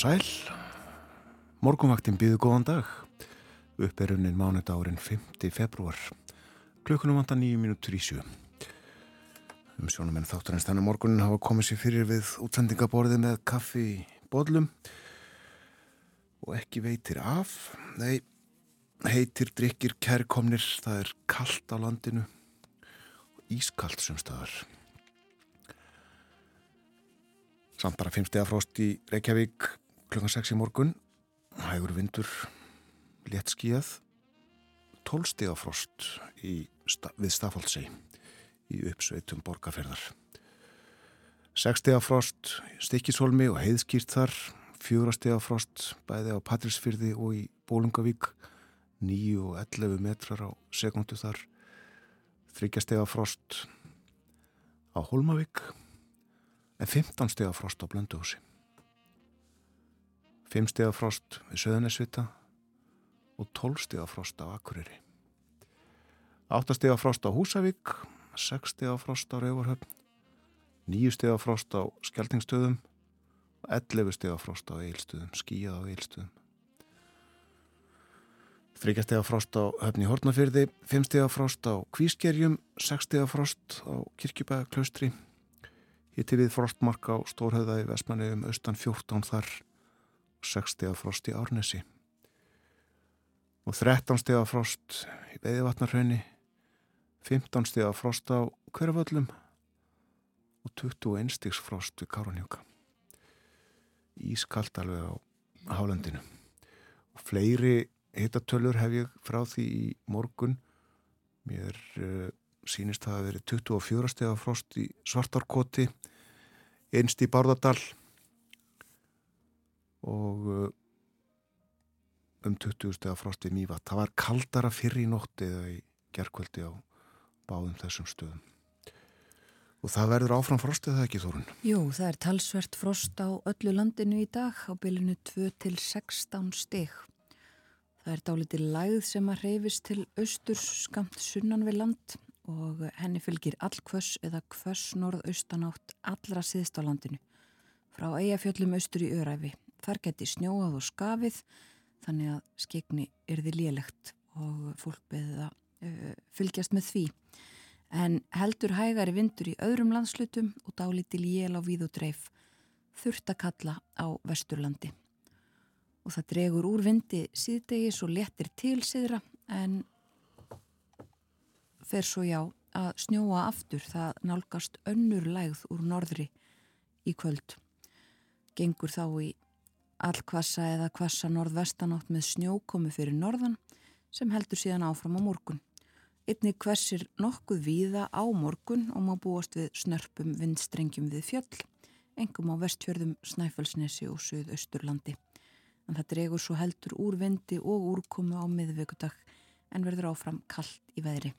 sæl. Morgunvaktin býðu góðan dag. Upperunin mánudárin 5. februar. Klukkunum vanda nýju mínútur í sjö. Um sjónumenn þáttarins þannig morgunin hafa komið sér fyrir við útsendingaborði með kaffi í bodlum og ekki veitir af. Nei, heitir drikkir kærkomnir, það er kallt á landinu og ískallt sem staðar. Samt bara 5 steg frost í Reykjavík klukkan 6 í morgun. Hægur vindur, létt skíðað. 12 steg frost í, við Stafáldsei í uppsveitum borgarferðar. 6 steg frost stikkisholmi og heiðskýrt þar. 4 steg frost bæði á Patrísfyrði og í Bólungavík. 9 og 11 metrar á sekundu þar. 3 steg frost á Holmavík en 15 steg frost á Blönduhúsi. 5 steg frost við Söðunisvita og 12 steg frost á Akureyri. 8 steg frost á Húsavík, 6 steg frost á Rauvarhöfn, 9 steg frost á Skeltingstöðum og 11 steg frost á Eilstöðum, skíjað á Eilstöðum. 3 steg frost á Höfni Hortnafyrði, 5 steg frost á Kvískerjum, 6 steg frost á Kirkjubæklaustri, Hitti við frostmark á Stórhauða í Vestmanni um austan 14 þar 6 steg frost í Árnesi. Og 13 steg frost í Beðivatnarhaunni 15 steg frost á Hverjaföllum og 21 stegs frost við Káranjóka Ískalt alveg á hálendinu. Og fleiri hittatölur hef ég frá því í morgun. Mér uh, sínist það að veri 24 steg frost í Svartarkoti einst í Bárðardal og uh, um 20 steg frost í Mývat það var kaldara fyrir í nótti eða í gerkvöldi á báðum þessum stöðum og það verður áfram frost eða ekki Þórun? Jú, það er talsvert frost á öllu landinu í dag á bylunu 2 til 16 steg Það er dálítið lægð sem að reyfist til austurs skamt sunnan við land og henni fylgir allkvöss eða kvöss norðaustanátt allra síðst á landinu. Frá eigafjöllum austur í Öræfi. Þar geti snjóað og skafið þannig að skegni er því lélegt og fólk beðið að uh, fylgjast með því. En heldur hægari vindur í öðrum landslutum og dálítil jél á víð og dreif þurft að kalla á vesturlandi. Og það dregur úr vindi síðdegis og letir til síðra en fer svo já að snjóa aftur það nálgast önnur lægð úr norðri í kvöld. Gengur þá í allkvassa eða kvassa norðvestanátt með snjókomi fyrir norðan sem heldur síðan áfram á morgun. Einni hversir nokkuð víða á morgun og má búast við snörpum vindstrengjum við fjöll, engum á vestfjörðum Snæfellsnesi og Suðausturlandi. En það dregur svo heldur úr vindi og úrkomu á miðvöggudag en verður áfram kallt í veðri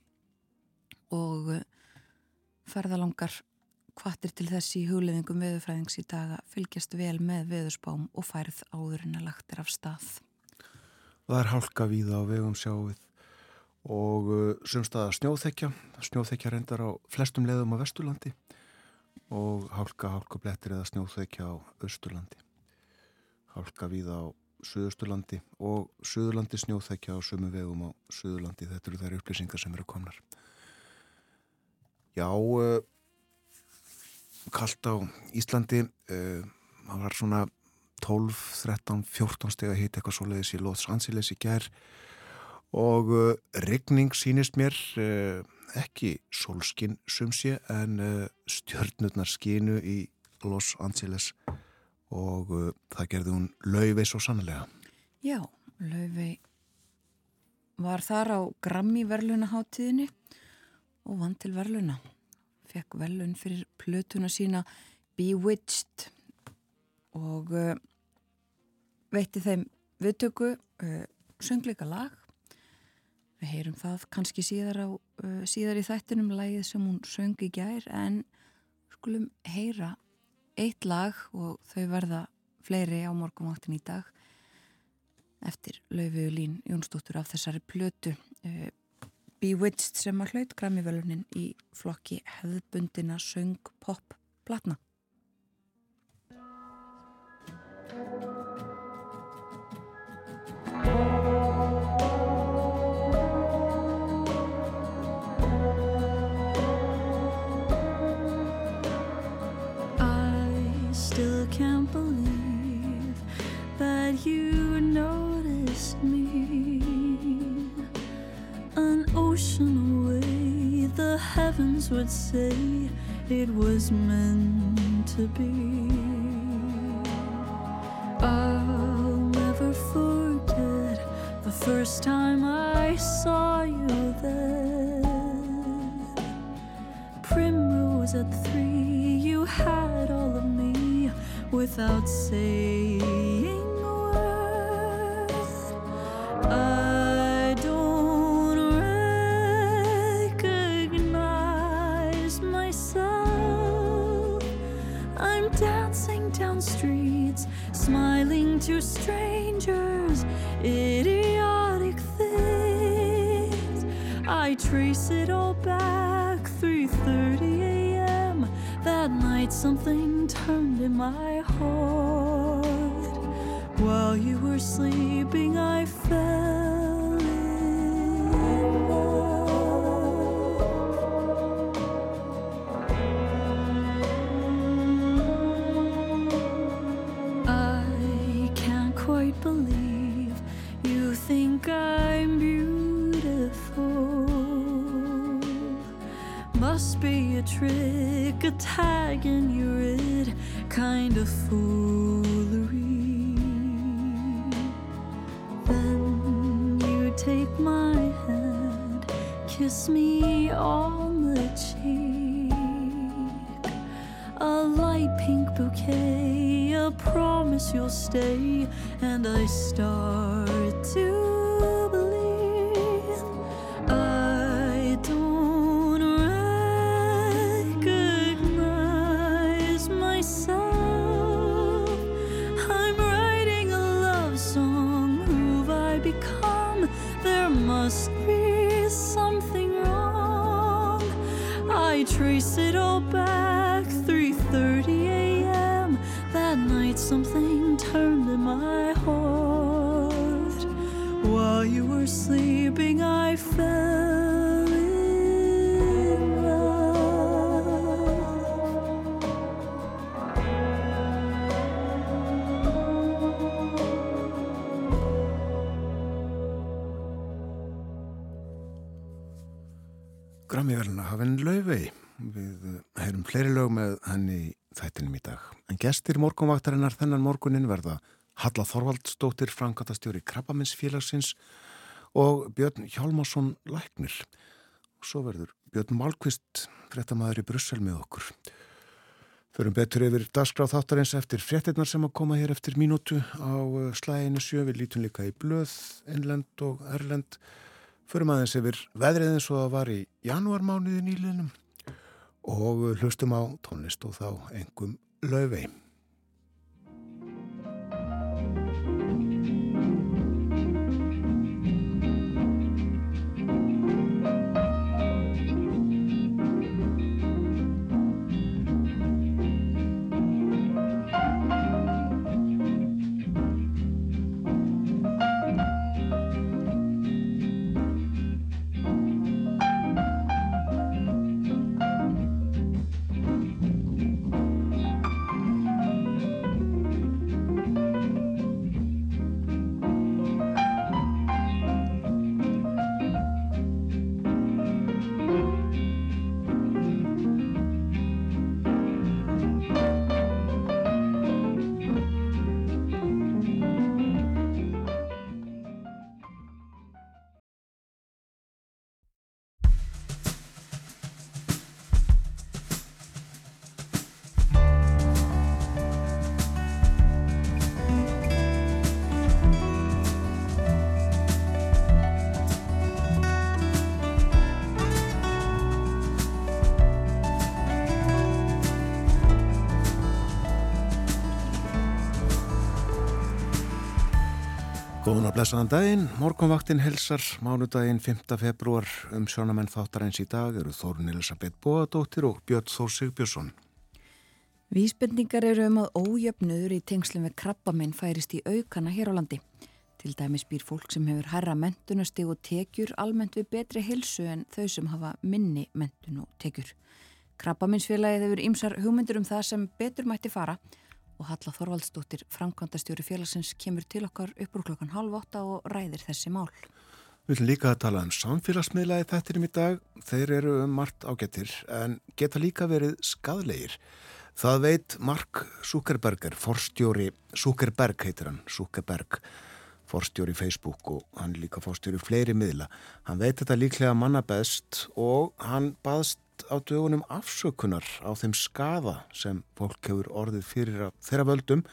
og uh, ferðalangar kvartir til þessi hugleðingum veðurfræðings í dag að fylgjast vel með veðurspám og færð áður en að lagt er af stað. Það er hálka víða á vegum sjáuð og uh, sumstaða snjóþekja, snjóþekja reyndar á flestum leðum á Vesturlandi og hálka, hálka blettir eða snjóþekja á Östurlandi. Hálka víða á Suðusturlandi og Suðurlandi snjóþekja á sumu vegum á Suðurlandi. Þetta eru þær upplýsingar sem eru komnar. Já, uh, kallt á Íslandi, það var svona 12, 13, 14 steg að hita eitthvað svoleiðis í Los Angeles í gerð og uh, regning sínist mér ekki solskin sumsi en stjörnurnar skinu í Los Angeles og það gerði hún Lauvei svo sannlega. Já, Lauvei var þar á Grammy verðlunaháttíðinni og vann til verluna. Fekk velun fyrir plötuna sína Bewitched og uh, veitti þeim viðtöku uh, söngleika lag. Við heyrum það kannski síðar, á, uh, síðar í þættinum lagið sem hún söng í gær en skulum heyra eitt lag og þau verða fleiri á morgumáttin í dag eftir Laufi Lín Jónsdóttur af þessari plötu Bewitched sem að hlaut Grammy-velunin í flokki hefðbundina söng pop platna. Heavens would say it was meant to be. I'll never forget the first time I saw you there. Primrose at three, you had all of me without saying a word. I to strangers, idiotic things. I trace it all back 3:30 a.m. That night something turned in my heart. While you were sleeping, I fell and gestir morgunvaktarinnar þennan morgunin verða Halla Þorvaldsdóttir, Frankatastjóri Krabbaminsfélagsins og Björn Hjálmarsson Læknir. Og svo verður Björn Málkvist, fréttamaður í Brussel með okkur. Förum betur yfir dagskráð þáttarins eftir fréttinnar sem að koma hér eftir mínútu á eh, slæginu sjö. Við lítum líka í blöð, innlend og erlend. Förum aðeins yfir veðrið eins og það var í janúarmánuði nýliðnum og hlustum á tónlist og þá engum laufey. Góðan að blessaðan daginn, morgunvaktin helsar, mánudaginn 5. februar um sjónamenn þáttarins í dag eru Þórun Elisabeth Bóadóttir og Björn Þór Sigbjörnsson. Vísbendingar eru um að ójöfnuður í tengslum við krabbaminn færist í aukana hér á landi. Til dæmis býr fólk sem hefur herra mentunastig og tekjur almennt við betri hilsu en þau sem hafa minni mentun og tekjur. Krabbaminsfélagið hefur ýmsar hugmyndur um það sem betur mætti fara og Halla Þorvaldsdóttir, framkvæmdastjóri félagsins, kemur til okkar upp úr klokkan halv åtta og ræðir þessi mál. Við viljum líka að tala um samfélagsmiðla í þettinum í dag. Þeir eru um margt ágættir en geta líka verið skadlegir. Það veit Mark Zuckerberger, forstjóri, Zuckerberg heitir hann, Zuckerberg, forstjóri Facebook og hann líka forstjóri fleiri miðla. Hann veit þetta líklega manna best og hann baðst á dögunum afsökunar á þeim skaða sem fólk hefur orðið fyrir þeirra völdum.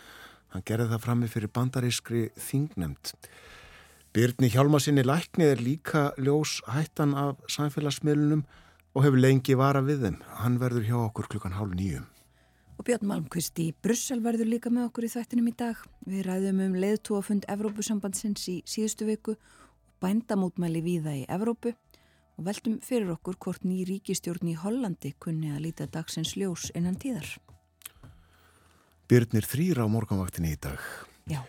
Hann gerði það frammi fyrir bandarískri þingnemt. Byrni Hjálmarsinni læknið er líka ljós hættan af samfélagsmiðlunum og hefur lengi vara við þeim. Hann verður hjá okkur klukkan hálf nýjum. Og Björn Malmqvist í Brussel verður líka með okkur í þættinum í dag. Við ræðum um leðtúafund Evrópusambandsins í síðustu viku og bændamótmæli víða í Evrópu og veltum fyrir okkur hvort ný ríkistjórn í Hollandi kunni að líta dagsins ljós innan tíðar. Byrnir þrýra á morganvaktinni í dag. Já.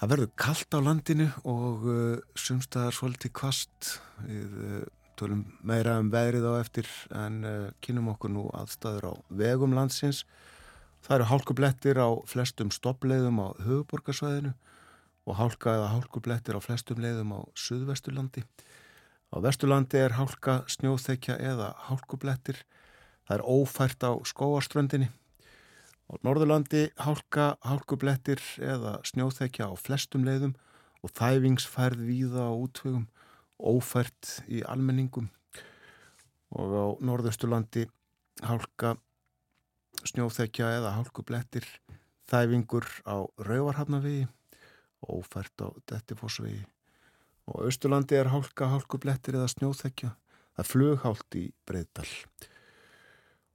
Það verður kallt á landinu og uh, sumstaðar svolítið kvast. Við uh, tölum meira um veðrið á eftir en uh, kynum okkur nú aðstæður á vegum landsins. Það eru hálkublettir á flestum stoppleiðum á höfuborgarsvæðinu og hálka eða hálkublettir á flestum leiðum á Suðvesturlandi. Á Vesturlandi er hálka snjóþekja eða hálkublettir. Það er ófært á skóaströndinni. Á Norðurlandi hálka, hálkublettir eða snjóþekja á flestum leiðum og þæfingsfærð víða á útvögum, ófært í almenningum. Og á Norðusturlandi hálka, snjóþekja eða hálkublettir, þæfingur á Rauvarhafnavegi, ófært á Dettifossvegi og Östurlandi er hálka, hálkublettir eða snjóþekja. Það er flughált í Breiðdal.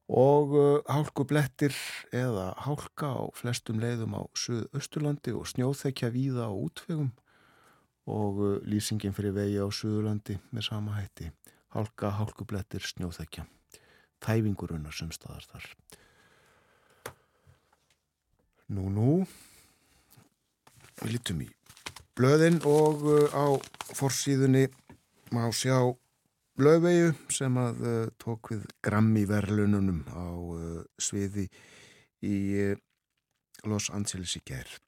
Og uh, hálkublettir eða hálka á flestum leiðum á Suð-Östurlandi og snjóþekja víða á útvegum og uh, lýsingin fyrir vegi á Suðurlandi með sama hætti. Hálka, hálkublettir, snjóþekja. Þæfingurunar sem staðar þar. Nú, nú, við lítum í blöðin og uh, á forsýðunni má sjá blöðvegu sem að uh, tók við grammi verðlununum á uh, sviði í Los Angeles í gerð.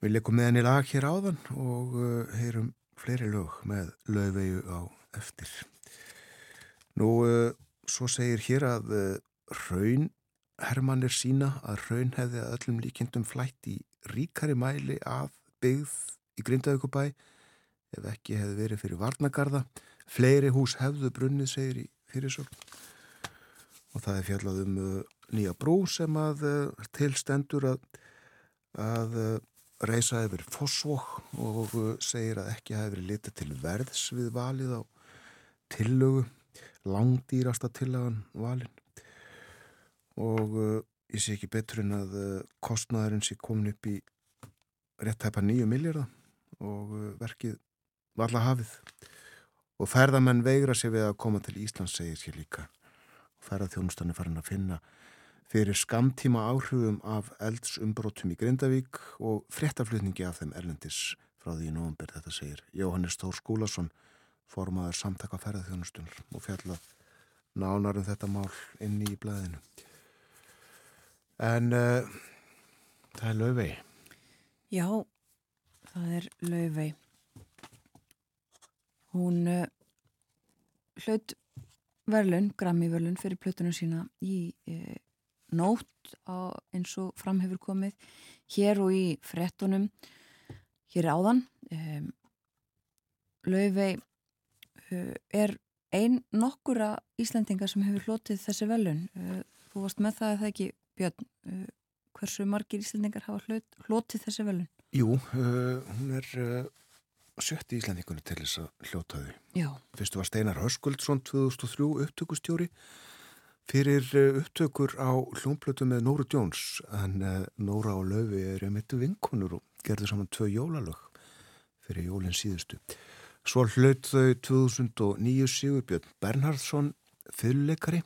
Við leikum með henni lag hér áðan og heyrum fleiri lög með lögvegu á eftir. Nú, svo segir hér að raun Hermann er sína að raun hefði að öllum líkjendum flætt í ríkari mæli að byggð í Grindavíkubæ ef ekki hefði verið fyrir Varnagarða fleiri hús hefðu brunnið segir í fyrirsögn. Og það er fjallað um uh, nýja brú sem að uh, tilstendur að, að uh, reysa yfir fósvokk og segir að ekki hefði verið litið til verðs við valið á tillögu. Langdýrasta tillagan valin og uh, ég sé ekki betur en að uh, kostnæðurinn sé komin upp í rétt hæpa nýju miljardar og uh, verkið varla hafið. Og ferðamenn veigra sér við að koma til Íslands segir sér líka. Og ferðarþjónustan er farin að finna fyrir skamtíma áhrifum af eldsumbrótum í Grindavík og fréttaflutningi af þeim erlendis frá því í nógumber þetta segir Jóhannes Tór Skúlason formaður samtaka ferðarþjónustunar og fjallað nánarum þetta mál inn í blæðinu En uh, það er löfvei. Já, það er löfvei. Hún uh, hlaut verlun, grammi verlun fyrir plötunum sína í uh, nótt á, eins og fram hefur komið hér og í frettunum hér áðan. Um, löfvei er ein nokkura Íslandinga sem hefur hlotið þessi verlun. Þú varst með það að það ekki Björn, uh, hversu margir íslendingar hafa hlotið þessi velun? Jú, uh, hún er uh, sjötti íslendingunni til þess að hljóta þau. Já. Fyrstu var Steinar Höskuldsson 2003 upptökustjóri fyrir upptökur á hljómblötu með Nóru Jóns en uh, Nóra og Löfi er um eittu vinkonur og gerðu saman tvö jólalög fyrir jólinn síðustu. Svo hlaut þau 2009 Sigurbjörn Bernhardsson fyrirleikari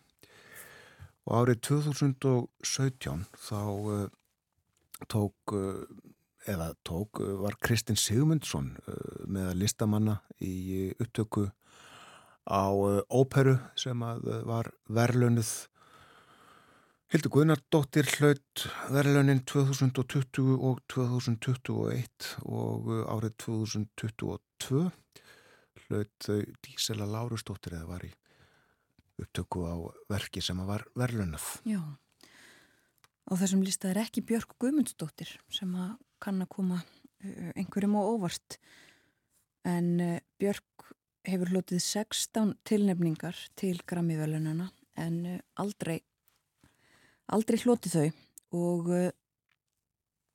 og árið 2017 þá uh, tók uh, eða tók uh, var Kristinn Sigmundsson með listamanna í upptöku á óperu sem var verlunuð Hildur Guðnardóttir hlaut verðlaunin 2020 og 2021 og árið 2022 hlaut Dísela Lárusdóttir eða var í upptöku á verki sem var verðlaunað. Já, og þessum lista er ekki Björk Guðmundsdóttir sem að kann að koma uh, einhverjum á óvart. En uh, Björk hefur hlutið 16 tilnefningar til Grammy-völununa en uh, aldrei aldrei hloti þau. Og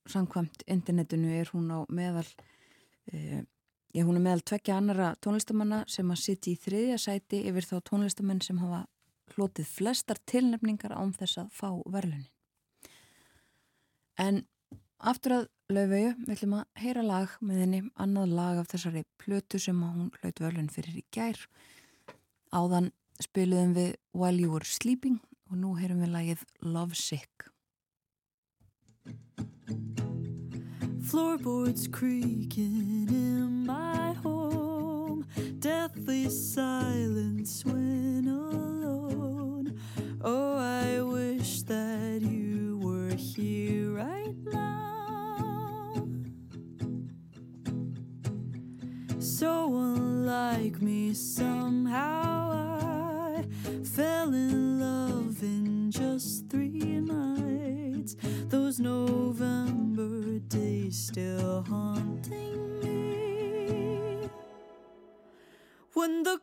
samkvæmt internetinu er hún á meðal já, hún er meðal tvekja annara tónlistamanna sem að sitja í þriðja sæti yfir þá tónlistamenn sem hafa hlotið flestar tilnefningar án þess að fá verðlunin en aftur að laufauðu við ætlum að heyra lag með henni annað lag af þessari plötu sem hún hlaut verðlun fyrir í gær áðan spiliðum við While You Were Sleeping og nú heyrum við lagið Love Sick. Floorboards creaking in my home, deathly silence when alone. Oh, I wish that you were here right now. So unlike me, somehow I fell in love in just three nights. Those November days still haunting me. When the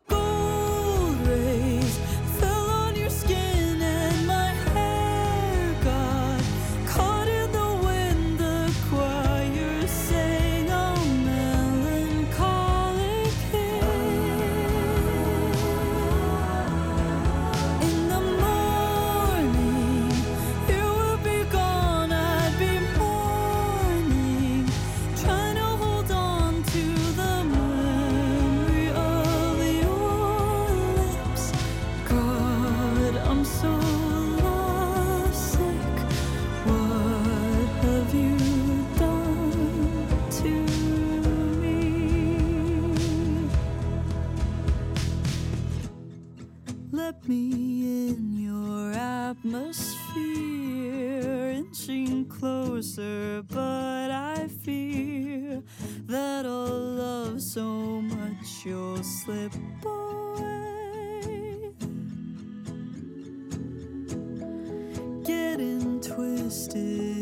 me in your atmosphere, inching closer, but I fear that I'll love so much you'll slip away. Getting twisted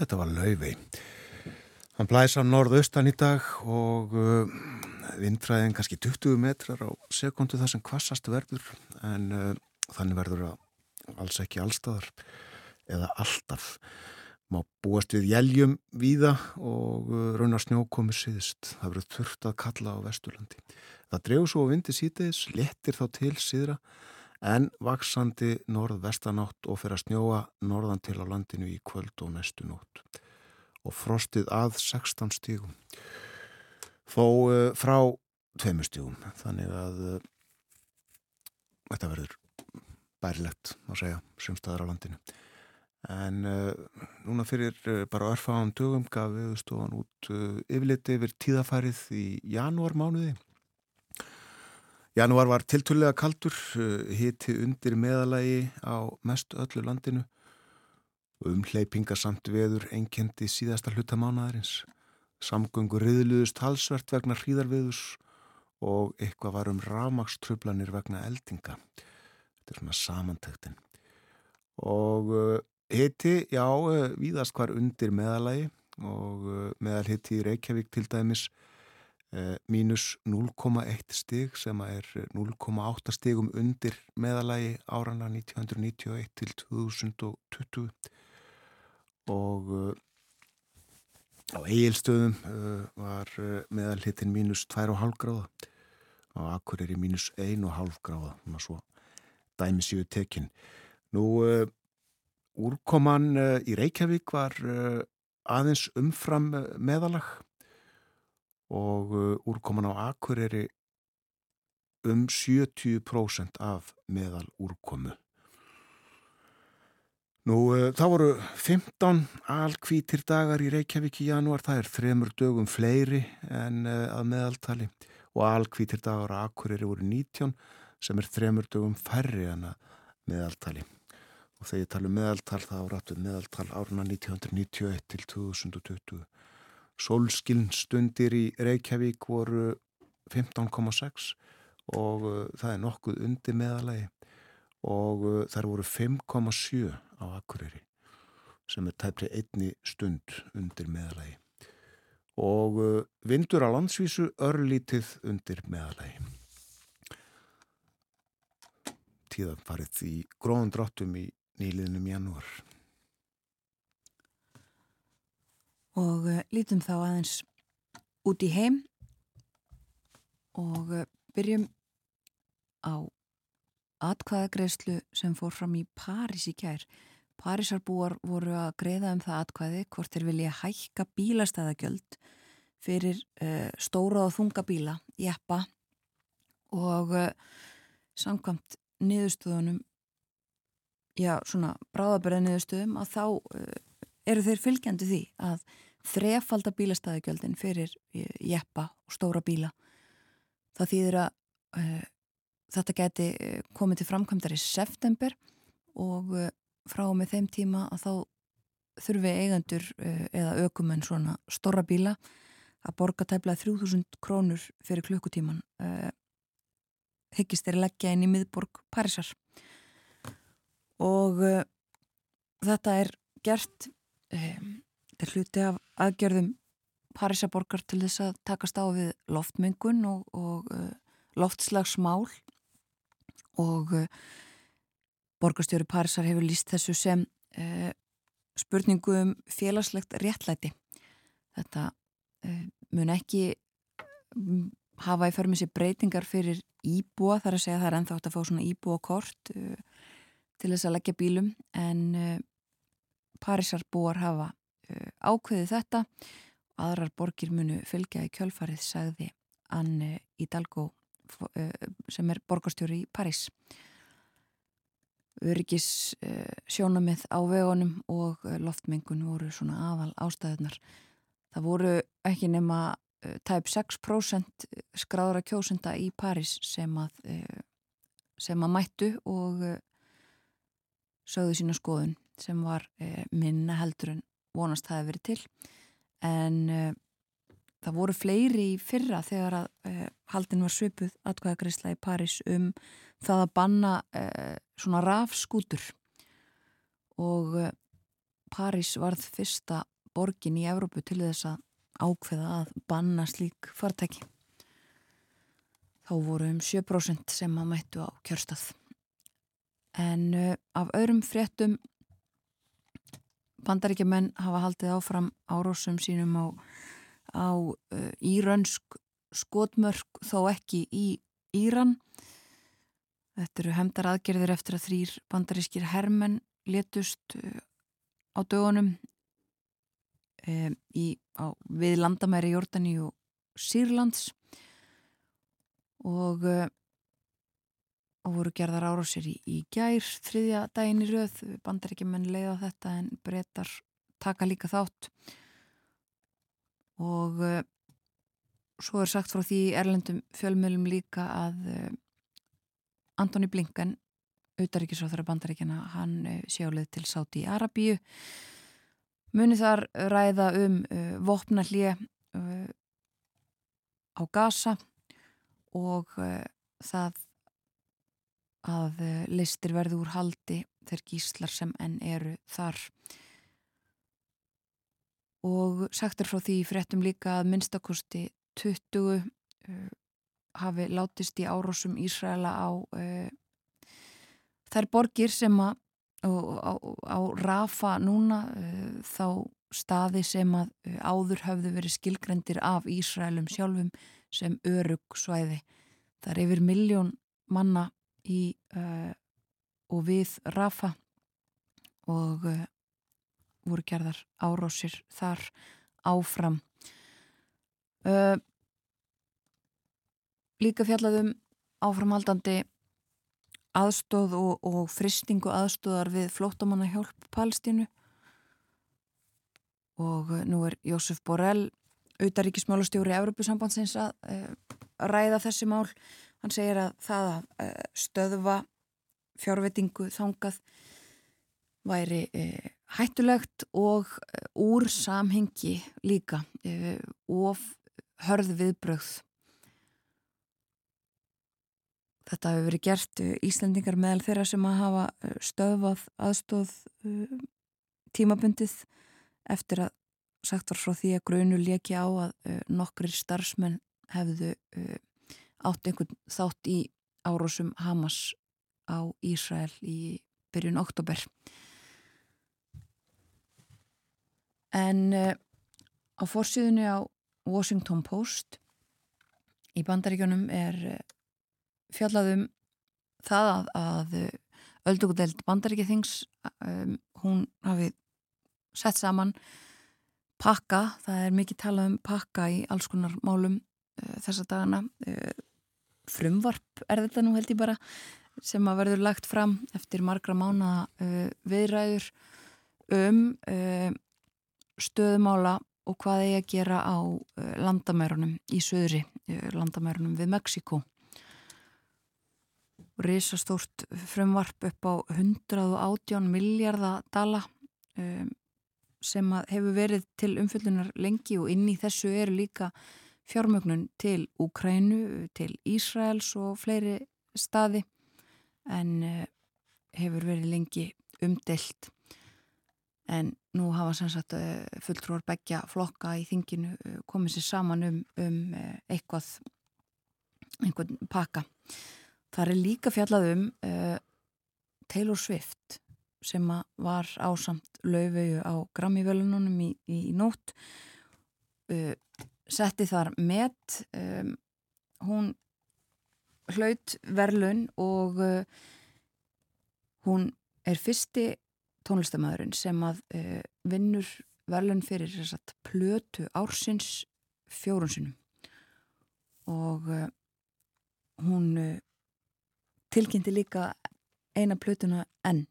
Þetta var laufey. Hann blæs á norðaustan í dag og uh, vindfræðin kannski 20 metrar á sekundu þar sem kvassast verður en uh, þannig verður það alls ekki allstaðar. eða alltaf. Má búast við jæljum víða og uh, raunar snjó komið síðust. Það verður þurft að kalla á Vesturlandi. Það drefur svo að vindi sítiðis, lettir þá til síðra en vaksandi norð-vestanátt og fer að snjóa norðan til á landinu í kvöld og næstu nótt. Og frostið að 16 stígum. Þó uh, frá tveimur stígum. Þannig að uh, þetta verður bærilegt, má segja, sumstaðar á landinu en uh, núna fyrir uh, bara örfáðan dögum gaf viðstofan út yfirleiti yfir tíðafærið í janúar mánuði janúar var tiltúrlega kaldur hiti undir meðalagi á mest öllu landinu. Umleipinga samt veður einkendi síðasta hluta mánuðarins samgöngur riðluðust halsvert vegna hríðarviðus og eitthvað var um rámakströflanir vegna eldinga. Þetta er svona samantæktin og Hitti, já, eh, víðast hvar undir meðalagi og eh, meðal hitti í Reykjavík til dæmis eh, mínus 0,1 stig sem er 0,8 stigum undir meðalagi árana 1991 til 2020 og á eigilstöðum var meðal hittin mínus 2,5 gráða. Og akkur er í mínus 1,5 gráða, svona svo dæmisíu tekinn. Nú Úrkoman eh, í Reykjavík var eh, aðeins umfram eh, meðalag og úrkoman á Akureyri um 70% af meðal úrkomu. Nú, þá voru 15 alkvítir dagar í Reykjavík í janúar, það er þremur dögum fleiri en að meðaltali. Og alkvítir dagar á Akureyri voru 19 sem er þremur dögum færri en að meðaltali. Og þegar ég tala um meðaltal þá ráttu meðaltal áruna 1991 til 2020 Solskiln stundir í Reykjavík voru 15,6 og uh, það er nokkuð undir meðalagi og uh, þar voru 5,7 á Akureyri sem er tæpri einni stund undir meðalagi og uh, vindur á landsvísu örlítið undir meðalagi tíðan farið í gróðan dráttum í nýliðnum janúar. Og uh, lítum þá aðeins út í heim og uh, byrjum á atkvæðagreðslu sem fór fram í París í kær. Parísarbúar voru að greiða um það atkvæði hvort þeir vilja hækka bílastæðagjöld fyrir uh, stóra og þunga bíla, jeppa og samkvæmt niðurstöðunum já, svona bráðabræðniðustöðum að þá uh, eru þeir fylgjandi því að þrefalda bílastæðigjöldin fyrir uh, jeppa og stóra bíla. Það þýðir að uh, þetta geti uh, komið til framkvæmdar í september og uh, frá með þeim tíma að þá þurfi eigendur uh, eða ökumenn svona stóra bíla að borga tæplega 3000 krónur fyrir klukkutíman hyggist þeir leggja inn í miðborg Parísar. Og þetta er gert um, þetta er hluti af aðgjörðum Parísaborgar til þess að takast á við loftmengun og, og uh, loftslagsmál. Og uh, borgarstjóri Parísar hefur líst þessu sem spurningu um félagslegt réttlæti. Þetta mun ekki hafa í förmið sér breytingar fyrir íbúa þar að segja að það er ennþá átt að fá svona íbúa kort til þess að leggja bílum. En uh, Parísarbúar hafa uh, ákveðið þetta. Aðrar borgir munu fylgja í kjölfarið sagði Anne Hidalgo uh, sem er borgarstjóri í París. Öryggis sjónamið á vegunum og loftmengun voru svona aðal ástæðunar það voru ekki nema tæp 6% skráðra kjósunda í París sem að sem að mættu og sögðu sína skoðun sem var minna heldur en vonast það hefði verið til. En e, það voru fleiri í fyrra þegar að e, haldin var svipuð atkvæðagreysla í Paris um það að banna svona rafskútur. Og Paris varð fyrsta borgin í Evrópu til þess að ákveða að banna slík fartæki. Þá voru um 7% sem að mættu á kjörstað. En uh, af öðrum fréttum bandaríkjumenn hafa haldið áfram árósum sínum á, á uh, írönsk skotmörk þó ekki í Íran. Þetta eru hemdar aðgerðir eftir að þrýr bandarískir hermenn letust uh, á dögunum um, í, á, við landamæri Jordani og Sýrlands og uh, og voru gerðar árásir í, í gær þriðja daginn í rauð bandar ekki menn leiða þetta en breytar taka líka þátt. Og uh, svo er sagt frá því erlendum fjölmjölum líka að uh, Antoni Blinken auðaríkisráþara bandaríkjana hann uh, sjálið til Sáti í Arabíu muni þar ræða um vopna hlje á Gaza og það að eh, listir verði úr haldi þeir gíslar sem enn eru þar og sagtur frá því fréttum líka að minnstakosti 20 uh, hafi látist í árósum Ísraela á uh, þær borgir sem að á, á, Rafa núna uh, þá staði sem að áður höfðu verið skilgrendir af Ísraelum sjálfum sem örug svæði. Það er yfir miljón manna í uh, og við Rafa og uh, voru gerðar árásir þar áfram. Uh, líka fjallaðum áframhaldandi aðstóð og, og fristingu aðstóðar við flótamanna hjálp Palstínu og nú er Jósef Borrell auðaríkismálastjóri Európusambandsins að ræða þessi mál Hann segir að það að eh, stöðva fjárvetingu þangað væri eh, hættulegt og eh, úr samhengi líka of hörð viðbröð. Þetta hefur verið gert Íslandingar meðal þeirra sem að hafa stöðvað aðstóð tímabundið eftir að sagt var frá því að grönu leki á að nokkri starfsmenn hefðu átt einhvern þátt í árosum Hamas á Ísrael í byrjun oktober. En uh, á fórsíðunni á Washington Post í bandaríkjónum er uh, fjallaðum það að, að öldugudeld bandaríkithings um, hún hafi sett saman pakka, það er mikið talað um pakka í alls konar málum uh, þessa dagana frumvarp er þetta nú held ég bara sem að verður lagt fram eftir margra mána uh, viðræður um uh, stöðumála og hvað eigi að gera á uh, landamærunum í söðri, uh, landamærunum við Mexiko. Rísastórt frumvarp upp á 118 miljardadala um, sem hefur verið til umfyllunar lengi og inn í þessu eru líka fjármögnun til Úkrænu, til Ísraels og fleiri staði en uh, hefur verið lengi umdelt en nú hafa sannsagt uh, eh, fulltrúar begja flokka í þinginu uh, komið sér saman um, um eitthvað einhvern pakka. Það er líka fjallað um Taylor Swift sem var ásamt laufauðu á Grammy-völununum í, í nótt setti þar met um, hún hlaut verlun og uh, hún er fyrsti tónlistamæðurinn sem að uh, vinnur verlun fyrir sagt, plötu ársins fjórunsinum og uh, hún uh, tilkynnti líka eina plötuna enn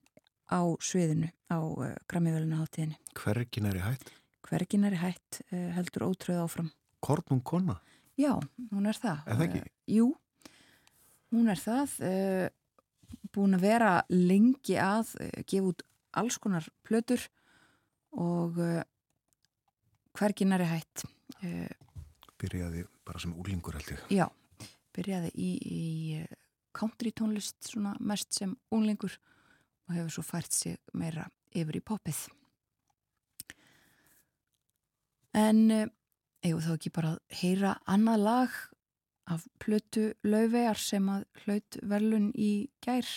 á sviðinu á uh, Grammy-veluna hátíðinni. Hvergin er í hætt? Hvergin er í hætt uh, heldur ótröð áfram. Kornum kona? Já, hún er það. Er það ekki? Uh, jú, hún er það. Uh, búin að vera lengi að uh, gefa út alls konar plötur og hvergin er hægt. Byrjaði bara sem úlingur held ég. Já, byrjaði í, í country tónlist svona mest sem úlingur og hefur svo fært sig meira yfir í popið. En eigum þá ekki bara að heyra annað lag af plötu lauvegar sem að hlaut velun í gær.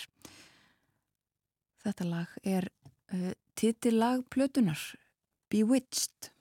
Þetta lag er uh, titillag plötunar, Bewitched.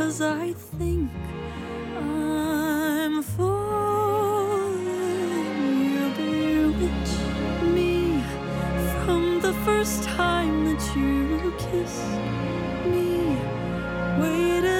Cause I think I'm falling. You bewitched me from the first time that you kissed me. Waited.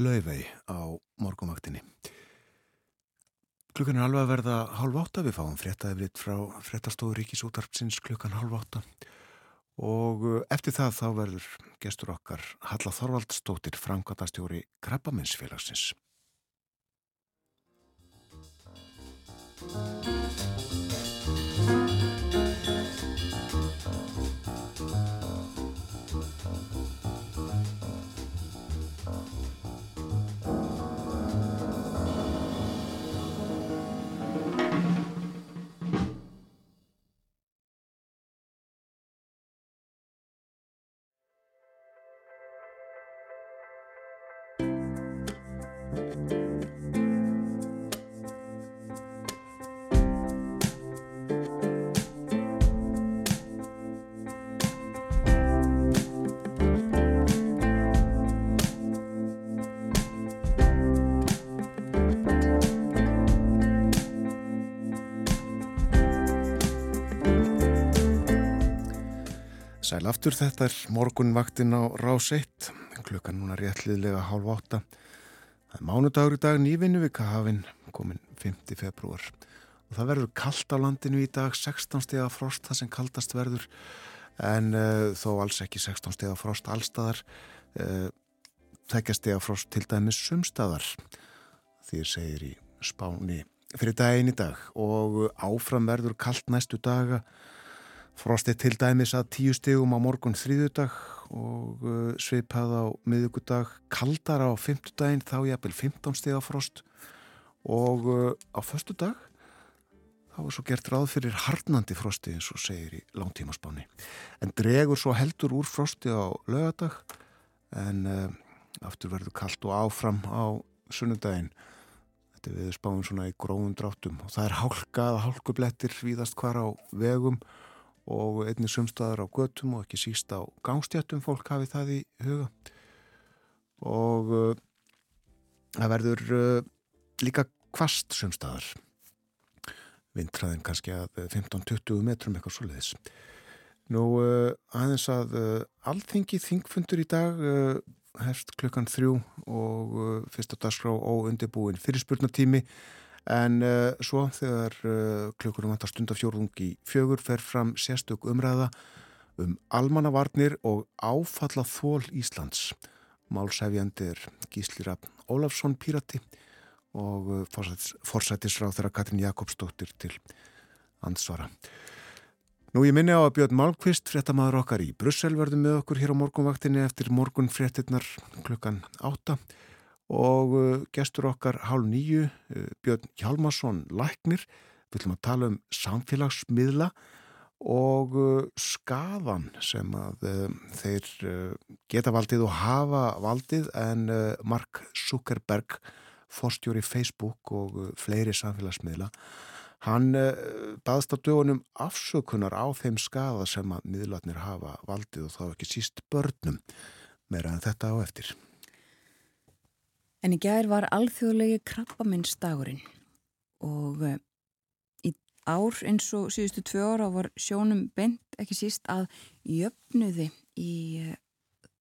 laufei á morgumvaktinni. Klukkan er alveg að verða hálf átta við fáum fréttaðið frá fréttastóður Ríkisútarpsins klukkan hálf átta og eh, eftir það þá verður gestur okkar Halla Þorvaldstóttir, framkvæmtastjóri Krabbaminsfélagsins. Sæl aftur, þetta er morgunvaktin á rás 1, klukkan núna réttliðlega hálf átta. Það er mánudagur í dag nývinnu vika hafinn, komin 5. februar. Og það verður kallt á landinu í dag, 16 steg af frost, það sem kaldast verður, en uh, þó alls ekki 16 steg af frost allstaðar, uh, þekkja steg af frost til dæmis sumstaðar, því segir í spáni fyrir daginn í dag og áfram verður kallt næstu daga, Frostið til dæmis að tíu stegum á morgun þrýðudag og uh, sveipað á miðugudag, kaldar á fymtudaginn, þá jafnvel 15 steg á frost og uh, á förstu dag þá er svo gert ráð fyrir harnandi frosti eins og segir í langtímaspáni. En dregur svo heldur úr frosti á lögadag en uh, aftur verður kallt og áfram á sunnudaginn. Þetta við spáum svona í gróðum dráttum og það er hálkað, hálkublettir víðast hvar á vegum og og einnig sumstaðar á göttum og ekki síst á gangstjöttum fólk hafi það í huga. Og uh, það verður uh, líka kvast sumstaðar vindræðin kannski að 15-20 metrum eitthvað svo leiðis nú uh, aðeins að alþingi þingfundur í dag herst klukkan þrjú og fyrsta dagskrá og undirbúin fyrirspurnatími En uh, svo þegar uh, klukkurum vantar stundafjórðung í fjögur fer fram sérstök umræða um almannavarnir og áfalla þól Íslands. Málsæfjandir Gíslira Ólafsson Pírati og uh, forsættisráð þeirra Katrin Jakobsdóttir til ansvara. Nú ég minni á að Björn Málkvist, fréttamaður okkar í Brussel verður með okkur hér á morgunvaktinni eftir morgun fréttinnar klukkan átta og uh, gestur okkar hálf nýju, uh, Björn Hjalmarsson Læknir, við ætlum að tala um samfélagsmiðla og uh, skadan sem að þeir geta valdið og hafa valdið. En Mark Zuckerberg, forstjóri Facebook og fleiri samfélagsmiðla, hann baðst á dögunum afsökunar á þeim skada sem að miðlatnir hafa valdið og þá ekki síst börnum. Meira en þetta á eftir. En í gær var alþjóðlegi krabbaminnstagurinn og uh, í ár eins og síðustu tvö ára var sjónum bent ekki síst að jöfnuði í uh,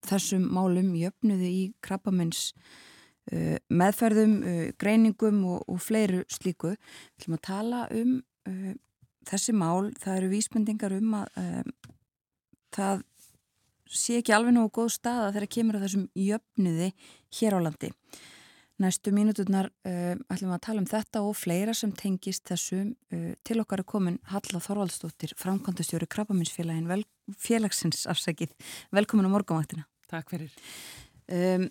þessum málum, jöfnuði í krabbamins uh, meðferðum, greiningum og, og fleiru slíku. Við ætlum að tala um þessi mál, það eru vísbendingar um að það sé ekki alveg nógu góð staða þegar kemur á þessum jöfnuði hér á landi. Næstu mínuturnar uh, ætlum við að tala um þetta og fleira sem tengist þessum uh, til okkar er komin Halla Þorvaldsdóttir, framkvæmdastjóri Krabbaminsfélagin, vel, félagsins afsækið. Velkomin á morgunvaktina. Takk fyrir. Um,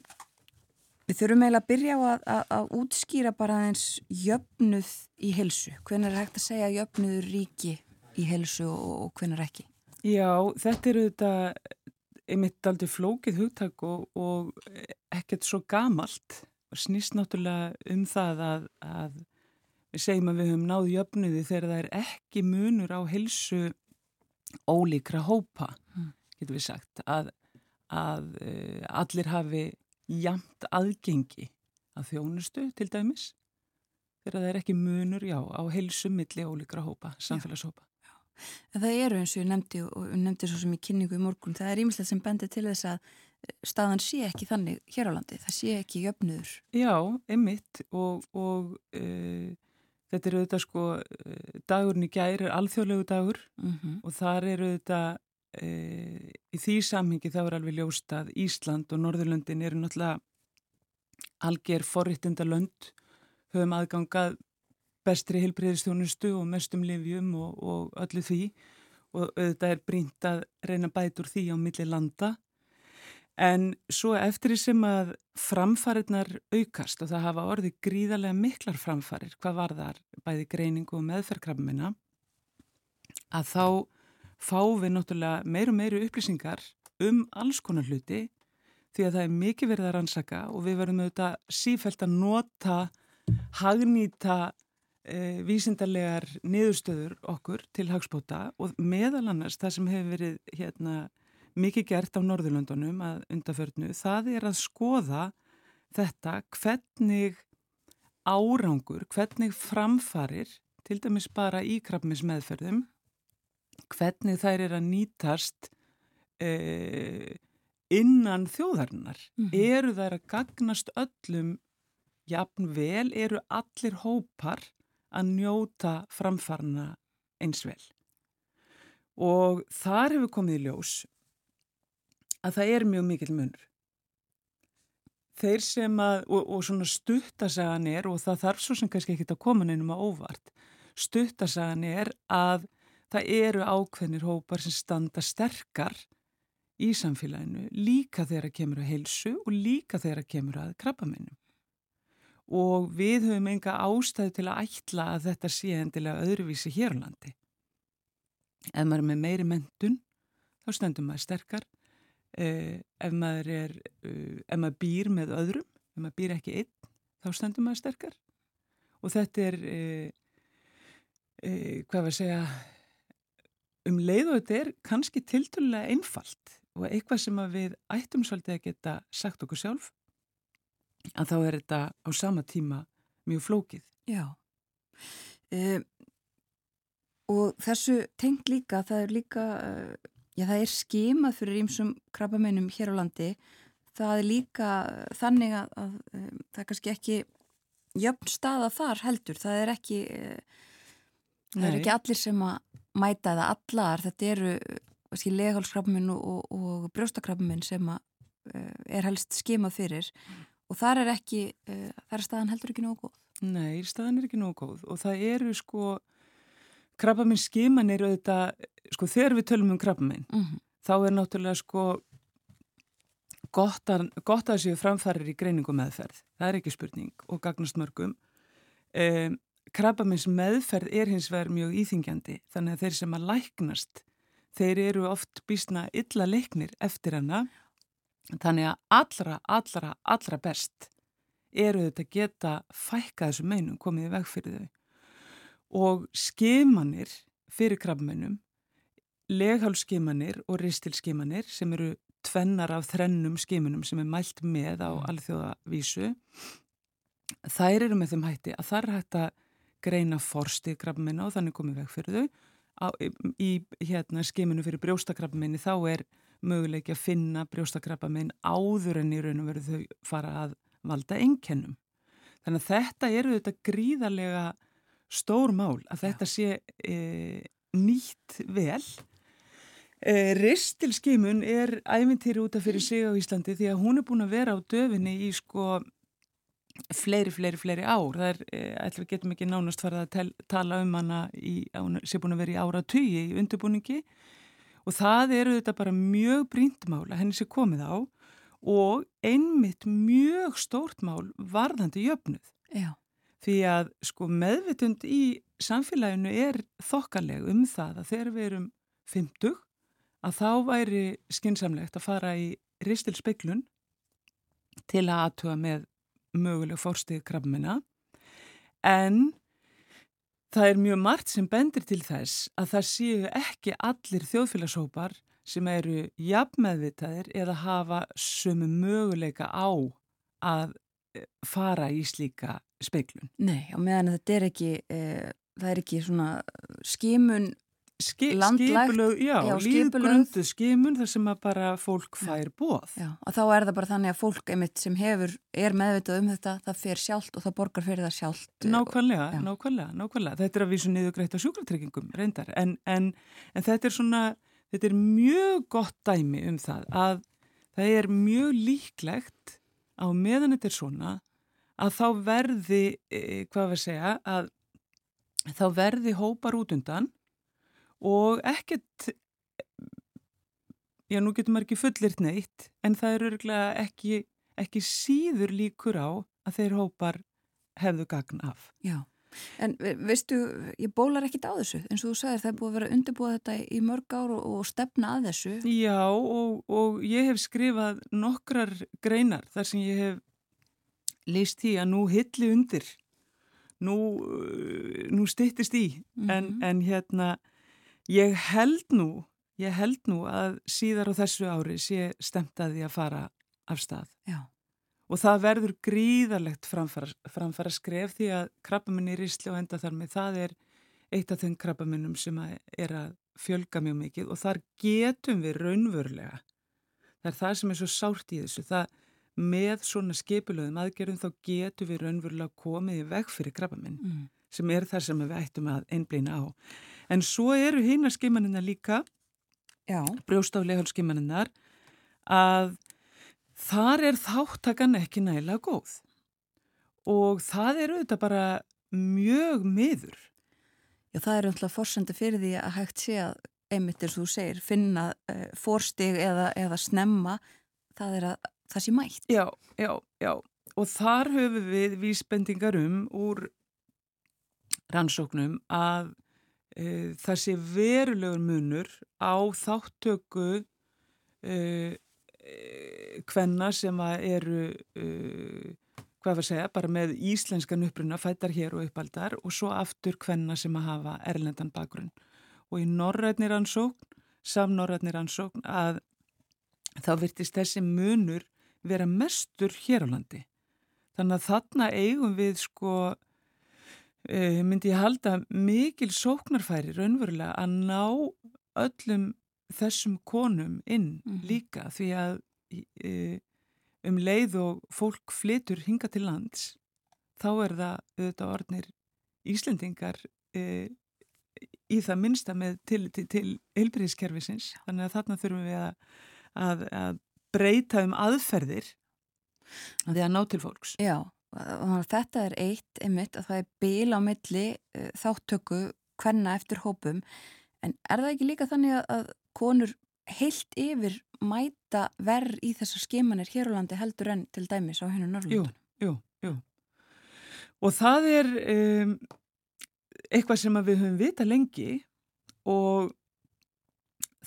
við þurfum eiginlega að byrja á að, að, að útskýra bara eins jöfnuð í helsu. Hvernig er hægt að segja jöfnuður ríki í helsu og, og hvernig er ekki? Já, þetta eru þetta einmitt aldrei flókið hugtak og, og ekkert svo gamalt snýst náttúrulega um það að, að við segjum að við höfum náðu jöfnuði þegar það er ekki munur á hilsu ólíkra hópa, mm. getur við sagt, að, að uh, allir hafi jamt aðgengi að þjónustu til dæmis, þegar það er ekki munur, já, á hilsu milli ólíkra hópa, samfélagshópa. En það eru eins og ég nefndi og nefndi svo sem í kynningu í morgun, það er ímislega sem bendir til þess að staðan sé ekki þannig hér á landi, það sé ekki jöfnur. Já, einmitt og, og uh, þetta eru auðvitað sko, uh, dagurinn í gæri er alþjóðlegu dagur mm -hmm. og þar eru auðvitað uh, í því samhengi þá er alveg ljóst að Ísland og Norðurlöndin eru náttúrulega alger forrittenda lönd, höfum aðgangað bestri hilbriðistjónustu og mestum livjum og, og öllu því. Og auðvitað er brínt að reyna bætur því á milli landa. En svo eftir því sem að framfarirnar aukast og það hafa orðið gríðarlega miklar framfarir, hvað var þar bæði greiningu og meðferðkrafmina, að þá fáum við náttúrulega meir og meiri upplýsingar um alls konar hluti því að það er mikið verið að rannsaka og við verðum auðvitað sífælt að nota, hagnýta e, vísindarlegar niðurstöður okkur til hagspóta og meðal annars það sem hefur verið hérna mikið gert á Norðurlöndunum að undaförnu, það er að skoða þetta hvernig árangur, hvernig framfarir, til dæmis bara í krabmis meðferðum, hvernig þær er að nýtast e, innan þjóðarinnar mm -hmm. eru þær að gagnast öllum jafn vel eru allir hópar að njóta framfarna eins vel og þar hefur komið í ljós að það er mjög mikil munur þeir sem að og, og svona stuttasagan er og það þarf svo sem kannski ekki að koma nefnum að óvart stuttasagan er að það eru ákveðnir hópar sem standa sterkar í samfélaginu líka þegar að kemur að heilsu og líka þegar að kemur að krabbamennum. Og við höfum enga ástæði til að ætla að þetta sé endilega öðruvísi hér á landi. Ef maður er með meiri mentun, þá stendur maður sterkar. Eh, ef, maður er, uh, ef maður býr með öðrum, ef maður býr ekki einn, þá stendur maður sterkar. Og þetta er, eh, eh, hvað var að segja, um leið og þetta er kannski tilturlega einfalt og eitthvað sem við ættum svolítið að geta sagt okkur sjálf að þá er þetta á sama tíma mjög flókið. Já. Um, og þessu tengt líka, það er líka, uh, já það er skimað fyrir ímsum krabbamennum hér á landi. Það er líka þannig að, að um, það er kannski ekki jöfn staða þar heldur. Það er ekki, uh, það er ekki allir sem að mæta eða allar. Þetta eru leghálskrafminn og, og, brjóstakrafminn sem að, er helst skimað fyrir mm. Og þar er ekki, uh, þar er staðan heldur ekki nógu góð. Nei, staðan er ekki nógu góð og það eru sko, krafminn skiman eru þetta, sko þegar við tölum um krafminn, mm -hmm. þá er náttúrulega sko gott að, gott að séu framfærir í greiningu meðferð, það er ekki spurning og gagnast mörgum. Um, krabbamins meðferð er hins vegar mjög íþingjandi þannig að þeir sem að læknast þeir eru oft bísna illa leiknir eftir hana þannig að allra, allra, allra best eru þetta að geta fækka þessu meinum komið í veg fyrir þau og skimanir fyrir krabbmennum leghálskimanir og ristilskimanir sem eru tvennar af þrennum skimunum sem er mælt með á mm. alþjóðavísu þær eru með þeim hætti að það er hægt að greina forstið krabbmennu og þannig komið veg fyrir þau á, í hérna, skiminu fyrir brjóstakrabbaminni þá er möguleiki að finna brjóstakrabbamin áður en í raun og veru þau fara að valda ennkennum. Þannig að þetta eru þetta gríðarlega stór mál að þetta sé e, nýtt vel. E, Ristilskimun er æfintýri útaf fyrir sig á Íslandi því að hún er búin að vera á döfinni í sko fleiri, fleiri, fleiri ár. Það er, ætlum við getum ekki nánast farið að tel, tala um hana í, sem búin að vera í ára tugi í undirbúningi og það eru þetta bara mjög bríndmál að henni sé komið á og einmitt mjög stórt mál varðandi jöfnuð. Já. Því að sko meðvitund í samfélaginu er þokkaleg um það að þegar við erum 50 að þá væri skinsamlegt að fara í ristilspeiklun til að aðtuga með möguleg fórstíð krabbminna en það er mjög margt sem bendir til þess að það séu ekki allir þjóðfélagshópar sem eru jafnmeðvitaðir eða hafa sömu möguleika á að eh, fara í slíka speiklun. Nei, og meðan þetta er ekki, e, það er ekki svona skimun Ski, skipulög, já, já líðgrundu skimun þar sem að bara fólk fær bóð. Já, og þá er það bara þannig að fólk einmitt sem hefur, er meðvitað um þetta, það fer sjálft og það borgar fyrir það sjálft. Nákvæmlega, og, nákvæmlega, nákvæmlega. Þetta er að vísu niður greitt á sjúklartryggingum, reyndar, en, en, en þetta er svona, þetta er mjög gott dæmi um það að það er mjög líklegt á meðan þetta er svona að þá verði, eh, hvað við segja, að þá verði hópar út undan og ekkert já nú getur maður ekki fullirt neitt en það eru örgulega ekki, ekki síður líkur á að þeir hópar hefðu gagn af. Já, en veistu, ég bólar ekkit á þessu eins og þú sagðir það er búið að vera undirbúið þetta í mörg ár og, og stefna að þessu. Já og, og ég hef skrifað nokkrar greinar þar sem ég hef leist í að nú hilli undir, nú, nú stittist í mm -hmm. en, mhm. en hérna Ég held nú, ég held nú að síðar á þessu ári sé stemt að fara af stað. Já. Og það verður gríðarlegt framfara, framfara skref því að krabbamenni í Rísli og enda þar með það er eitt af þeim krabbamennum sem að er að fjölga mjög mikið og þar getum við raunverulega. Það er það sem er svo sárt í þessu. Það með svona skipilöðum aðgerðum þá getum við raunverulega komið í veg fyrir krabbaminn mm. Sem er það sem við ættum að einblýna á. En svo eru hýna skimanina líka, brjóstálega skimaninnar, að þar er þáttakan ekki nægilega góð og það er auðvitað bara mjög miður. Já, það er umhlað fórsöndu fyrir því að hægt sé að einmitt eins og þú segir, finna uh, fórstig eða, eða snemma, það er að það sé mætt. Já, já, já. Og þar höfum við vísbendingar um úr rannsóknum að uh, það sé verulegur munur á þáttöku uh, hvenna sem eru hvað var að segja, bara með íslenskan uppruna fættar hér og uppaldar og svo aftur hvenna sem að hafa erlendan bakgrunn. Og í norrætnir ansókn, samnorrætnir ansókn, að þá virtist þessi munur vera mestur hér á landi. Þannig að þarna eigum við sko, e, myndi ég halda mikil sóknarfæri raunverulega að ná öllum þessum konum inn mm. líka því að e, um leið og fólk flytur hinga til lands þá er það auðvitað orðnir Íslendingar e, í það minnsta með til, til, heilbyrðiskerfisins þannig að þarna þurfum við að, að, að breyta um aðferðir því að ná til fólks. Já, þetta er eitt einmitt að það er bíl á milli uh, þáttöku hvenna eftir hópum en er það ekki líka þannig að konur heilt yfir mæta verð í þessar skimanir hér á landi heldur enn til dæmis á hennu Norrlundunum. Jú, jú, jú. Og það er um, eitthvað sem við höfum vita lengi og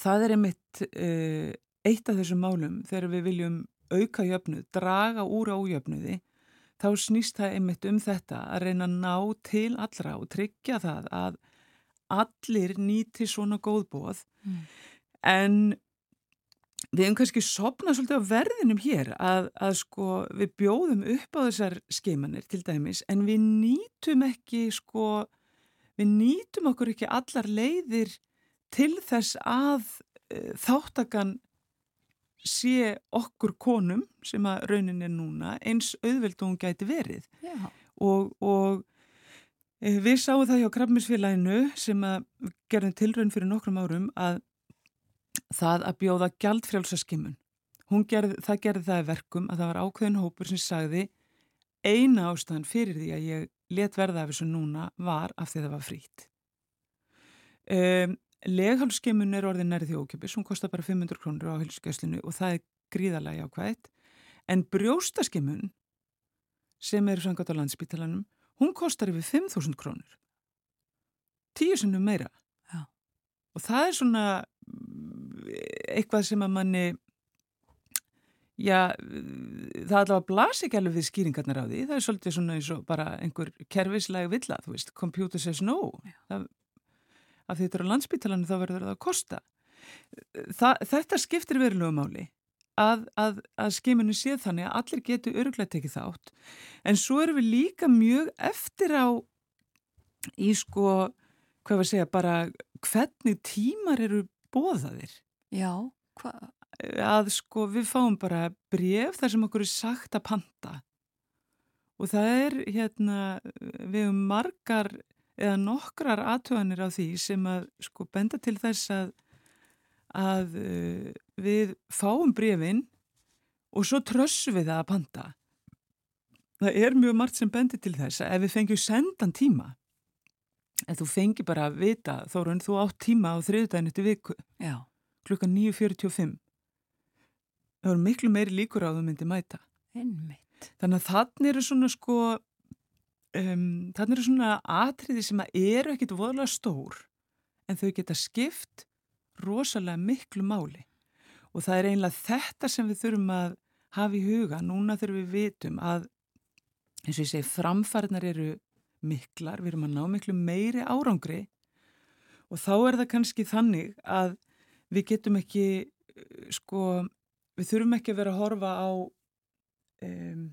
það er einmitt uh, eitt af þessum málum þegar við viljum auka jöfnuð, draga úr á jöfnuði, þá snýst það einmitt um þetta að reyna að ná til allra og tryggja það að allir nýti svona góðbóð mm. en við hefum kannski sopnað svolítið á verðinum hér að, að sko við bjóðum upp á þessar skeimanir til dæmis en við nýtum ekki sko, við nýtum okkur ekki allar leiðir til þess að e, þáttakan sé okkur konum sem að raunin er núna eins auðveld og hún gæti verið og, og e, við sáum það hjá Krabminsfélaginu sem að gerðum tilraun fyrir nokkrum árum að það að bjóða gjaldfrjálsaskimmun. Gerð, það gerði það verkum að það var ákveðin hópur sem sagði eina ástæðan fyrir því að ég let verða af þessu núna var af því það var frít. Um, Leghálskimmun er orðin nærið þjókjöpis, hún kostar bara 500 krónur á hilskjöslinu og það er gríðalega jákvægt. En brjóstaskimmun sem eru sangat á landsbytalanum, hún kostar yfir 5.000 krónur. Tíu sinnum meira. Já. Og það er svona eitthvað sem að manni já, það allavega blasi ekki alveg við skýringarnar á því, það er svolítið svona eins og bara einhver kerfislega villa, þú veist, computer says no það, að þetta er á landsbytalannu þá verður það að kosta. Það, þetta skiptir verulegu máli að, að, að skiminu sé þannig að allir getur öruglega tekið þátt. En svo erum við líka mjög eftir á í sko, hvað var að segja bara hvernig tímar eru bóðaðir Já, hvað? Að sko við fáum bara bref þar sem okkur er sagt að panta. Og það er hérna við um margar eða nokkrar aðtöðanir á því sem að sko benda til þess að, að uh, við fáum brefin og svo trössum við það að panta. Það er mjög margt sem bendir til þess að ef við fengjum sendan tíma ef þú fengi bara að vita þórun þú átt tíma á þriðdægin eftir viku Já klukka 9.45 það voru miklu meiri líkur á það myndi mæta Einmitt. þannig að þannig eru svona sko um, þannig eru svona atriði sem eru ekkit voðalega stór en þau geta skipt rosalega miklu máli. Og það er einlega þetta sem við þurfum að hafa í huga. Núna þegar við vitum að eins og ég segi framfærnar eru miklar, við erum að ná miklu meiri árangri. Og þá er það kannski þannig að við getum ekki sko, við þurfum ekki að vera að horfa á um,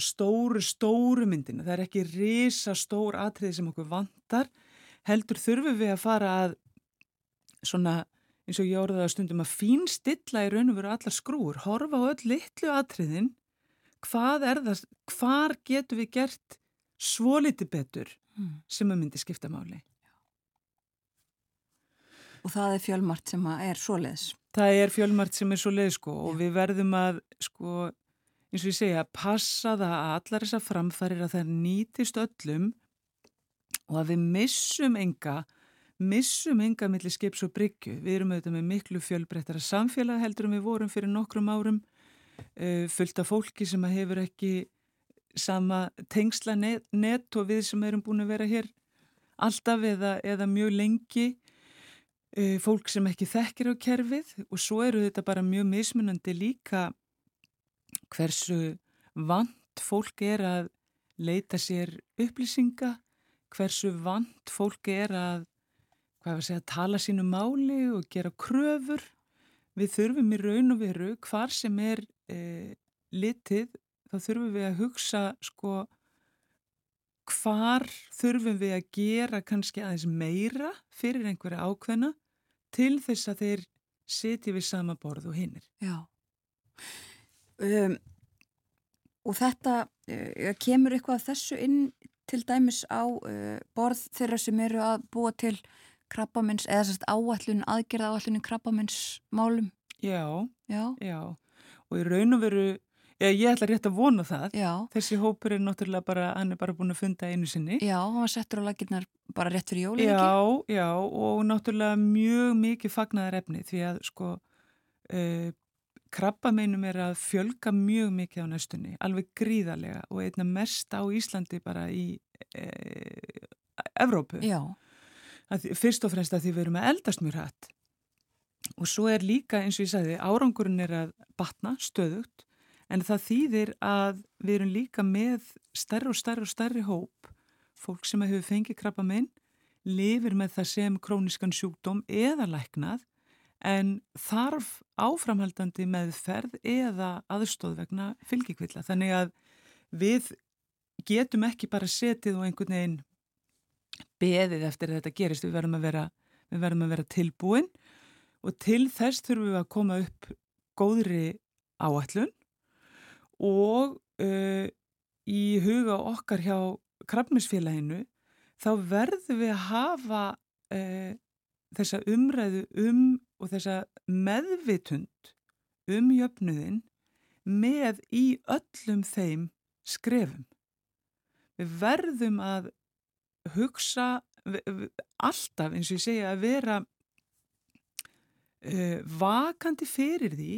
stóru, stóru myndina það er ekki risa stór atriði sem okkur vantar heldur þurfum við að fara að svona eins og ég orðaði að stundum að fín stilla í raun og veru allar skrúur, horfa á öll litlu atriðin, hvað er það, hvar getur við gert svo liti betur mm. sem að myndi skipta máli. Og það er fjölmart sem er svo leiðis. Það er fjölmart sem er svo leiðis sko og Já. við verðum að sko eins og ég segja passa það að allar þessar framfærir að það nýtist öllum og að við missum enga missum enga millir skips og bryggju. Við erum auðvitað með miklu fjölbreyttara samfélag heldur en við vorum fyrir nokkrum árum uh, fullt af fólki sem hefur ekki sama tengsla net, net og við sem erum búin að vera hér alltaf eða, eða mjög lengi uh, fólk sem ekki þekkir á kerfið og svo eru þetta bara mjög mismunandi líka hversu vant fólk er að leita sér upplýsinga hversu vant fólk er að að segja, tala sínu máli og gera kröfur. Við þurfum í raun og veru hvar sem er e, litið, þá þurfum við að hugsa sko hvar þurfum við að gera kannski aðeins meira fyrir einhverja ákveðna til þess að þeir setja við sama borð og hinnir. Já. Um, og þetta, uh, kemur eitthvað þessu inn til dæmis á uh, borð þeirra sem eru að búa til krabbamins eða sérst áallun, aðgerða áallunum krabbaminsmálum? Já, já, já. Og í raun og veru, já, ég ætla rétt að vona það. Já. Þessi hópur er náttúrulega bara, hann er bara búin að funda einu sinni. Já, hann var settur á laginnar bara rétt fyrir ekki? Já, já, og náttúrulega mjög mikið fagnaðar efni því að sko uh, krabbameinum er að fjölga mjög mikið á næstunni, alveg gríðarlega og einna mest á Íslandi bara í uh, Evrópu. Já að, fyrst og fremst að því við erum að eldast mjög hrætt og svo er líka eins og ég sagði árangurinn er að batna stöðugt en það þýðir að við erum líka með stærri og stærri og stærri hóp fólk sem hefur fengið krabba minn lifir með það sem króniskan sjúkdóm eða læknað en þarf áframhaldandi meðferð eða aðstóð vegna fylgjikvilla þannig að við getum ekki bara setið og einhvern veginn beðið eftir að þetta gerist, við verðum að vera, verðum að vera tilbúin og til þess þurfum við að koma upp góðri áallun og uh, í huga okkar hjá krafnisfélaginu þá verðum við að hafa uh, þessa umræðu um og þessa meðvitund um jöfnuðin með í öllum þeim skrefum. Við verðum að hugsa alltaf eins og ég segja að vera uh, vakandi fyrir því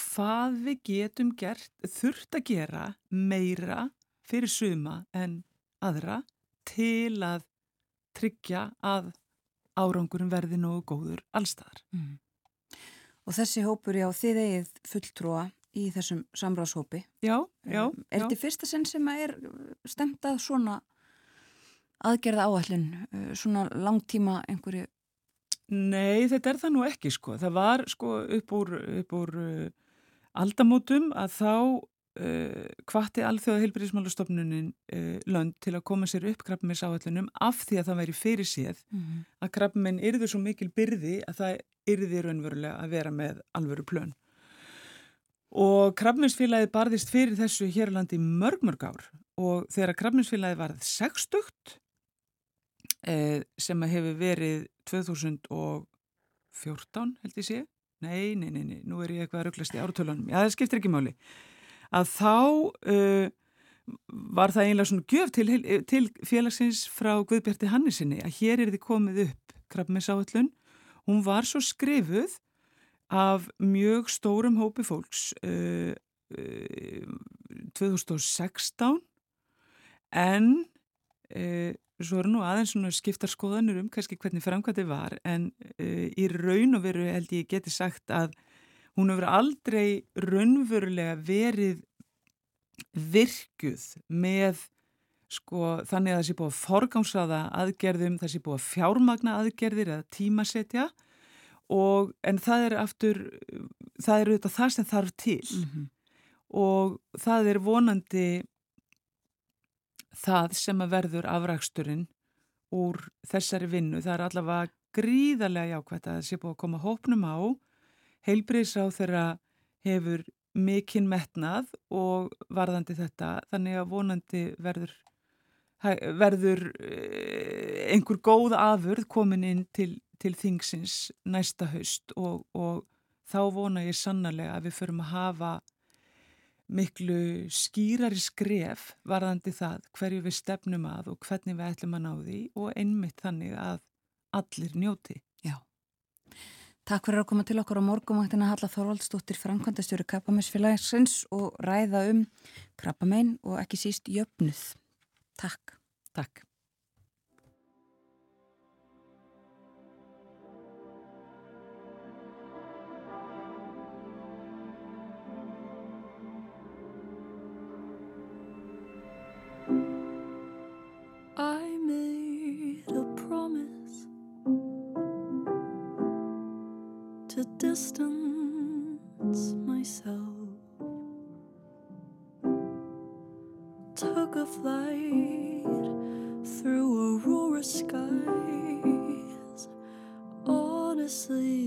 hvað við getum gert, þurft að gera meira fyrir suma en aðra til að tryggja að árangurum verði nógu góður allstaðar. Mm. Og þessi hópur, já, þið eigið fulltrúa í þessum samráðshópi. Já, já. Um, er þetta fyrsta sinn sem er stemtað svona aðgerða áallin, uh, svona langtíma einhverju? Nei, þetta er það nú ekki sko. Það var sko upp úr, upp úr uh, aldamótum að þá hvati alþjóða heilbyrðismálastofnunin uh, lönd til að koma sér upp krabbmeins áallunum af því að það væri fyrir séð mm -hmm. að krabbmein yrður svo mikil byrði að það yrði raunverulega að vera með alvöru plön. Og krabbmeinsfélagið barðist fyrir þessu hér á landi mörg mörg ár og þegar krabbmeinsfélagið varð sextugt eh, sem hefur verið 2014 held ég sé nei, nei, nei, nei, nú er ég eitthvað að rugglast í ártölunum, já það skiptir ekki máli að þá uh, var það einlega svona gjöf til, til félagsins frá Guðbjarti Hannesinni að hér er þið komið upp krabbmessáallun, hún var svo skrifuð af mjög stórum hópi fólks uh, uh, 2016 en Svo eru nú aðeins svona skiptar skoðanur um kannski hvernig framkvæmdi var en í raun og veru held ég geti sagt að hún hefur aldrei raunverulega verið virkuð með sko þannig að það sé búið að forgámsaða aðgerðum, það sé búið að fjármagna aðgerðir eða tímasetja og en það er aftur, það er auðvitað það sem þarf til mm -hmm. og það er vonandi það sem að verður afræksturinn úr þessari vinnu. Það er allavega gríðarlega jákvæmt að það sé búið að koma hópnum á. Heilbriðsráð þeirra hefur mikinn metnað og varðandi þetta þannig að vonandi verður, verður eh, einhver góð afurð komin inn til, til þingsins næsta haust og, og þá vona ég sannarlega að við förum að hafa miklu skýrari skref varðandi það hverju við stefnum að og hvernig við ætlum að ná því og einmitt þannig að allir njóti. Takk fyrir að koma til okkar á morgumvaktina Halla Þorvaldsdóttir Frankvandastjóri Krabbameinsfélagsins og ræða um krabbamein og ekki síst jöfnuð. Takk. Takk. Distance myself. Took a flight through aurora skies. Honestly,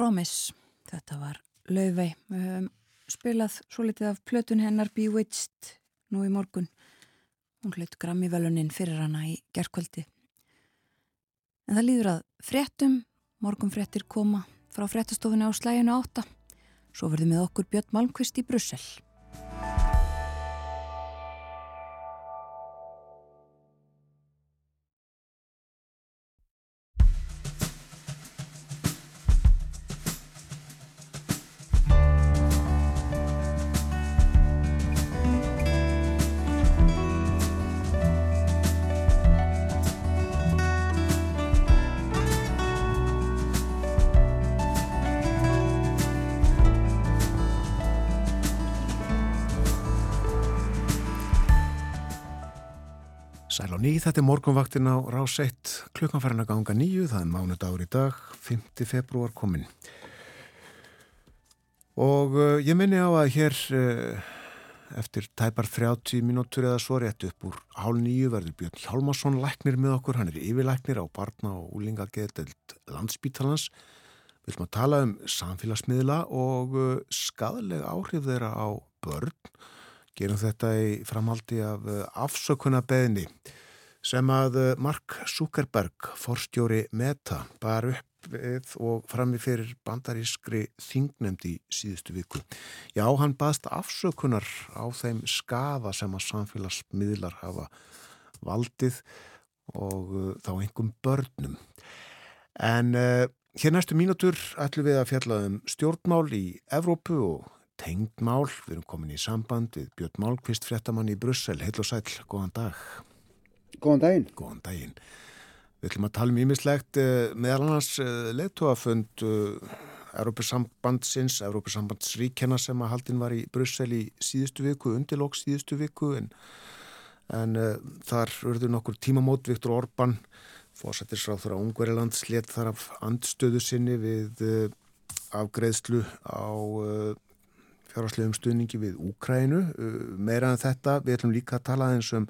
Promise, þetta var Laufey. Við höfum spilað svo litið af plötun hennar Bewitched nú í morgun. Hún hlut Grammy-velunin fyrir hana í gerkvöldi. En það líður að fréttum, morgun fréttir koma frá fréttastofunni á slæginu átta. Svo verðum við okkur Björn Malmqvist í Brussel. Þetta er morgunvaktin á rás 1 klukkanfærin að ganga nýju, það er mánudagur í dag, 5. februar komin. Og uh, ég minni á að hér uh, eftir tæpar 30 mínútur eða svo rétt upp úr hálf nýju verður Björn Hjálmarsson læknir með okkur, hann er yfirlæknir á barna og úlingageðdelt landsbítalans. Við viljum að tala um samfélagsmiðla og uh, skadalega áhrif þeirra á börn Gerum þetta í framhaldi af eh, afsökunna beðni sem að eh, Mark Zuckerberg, forstjóri Meta, bar upp við og frammi fyrir bandarískri þingnemd í síðustu viku. Já, hann baðst afsökunar á þeim skafa sem að samfélagsmiðlar hafa valdið og uh, þá einhverjum börnum. En uh, hér næstu mínutur ætlum við að fjalla um stjórnmál í Evrópu og tengd mál. Við erum komin í samband við Björn Málkvist, fréttamann í Brussel. Heil og sæl, góðan dag. Góðan daginn. Góðan daginn. Við ætlum að tala um ímislegt eh, meðal annars eh, leðtóafönd eh, Európa-sambandsins, Európa-sambandsríkjana sem að haldin var í Brussel í síðustu viku, undirlóks síðustu viku en, en uh, þar urður nokkur tímamót Viktor Orban fórsættisráð þar á Ungveriland slétt þar af andstöðu sinni við uh, afgreðslu á uh, fjárháslegum stuðningi við Úkrænu. Meira en þetta, við ætlum líka að tala eins um,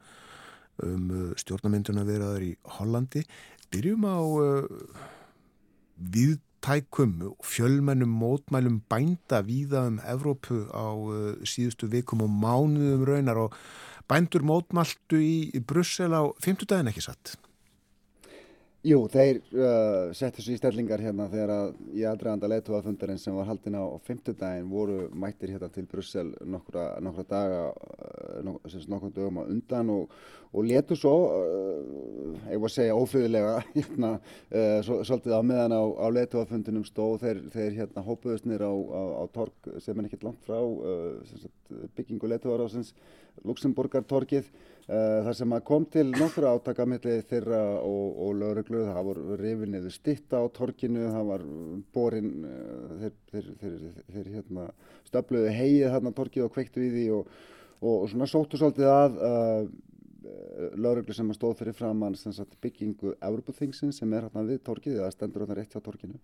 um uh, stjórnamynduna veraður í Hollandi. Byrjum á uh, viðtækum og fjölmennum mótmælum bænda víða um Evrópu á síðustu vikum og mánuðum raunar og bændur mótmæltu í Brussel á 50 daginn ekki satt. Jú, þeir uh, settu sér í stellingar hérna þegar að í aðdraganda leituafundarinn sem var haldin á fymtudaginn voru mættir hérna til Brussel nokkra, nokkra daga, uh, nok nokkrum dögum á undan og, og letu svo, uh, ég var að segja ófriðilega, hérna, uh, svo, svolítið á meðan á, á leituafundinum stóð þeir, þeir hérna hópuðust nýr á, á, á torg sem er ekkert langt frá uh, byggingu leituarásins, Luxemburgartorgið Uh, þar sem að kom til nokkru átaka millir þeirra og, og lögreglu, það voru rifin eða stitta á torkinu, það var borin, uh, þeir, þeir, þeir, þeir hérna, stöfluði heið þarna torkið og kveiktu í því og, og, og svona sóttu svolítið að uh, lögreglu sem stóð fyrir framann byggingu Evropaþingsins sem er hérna við torkið, það stendur hérna rétt á torkinu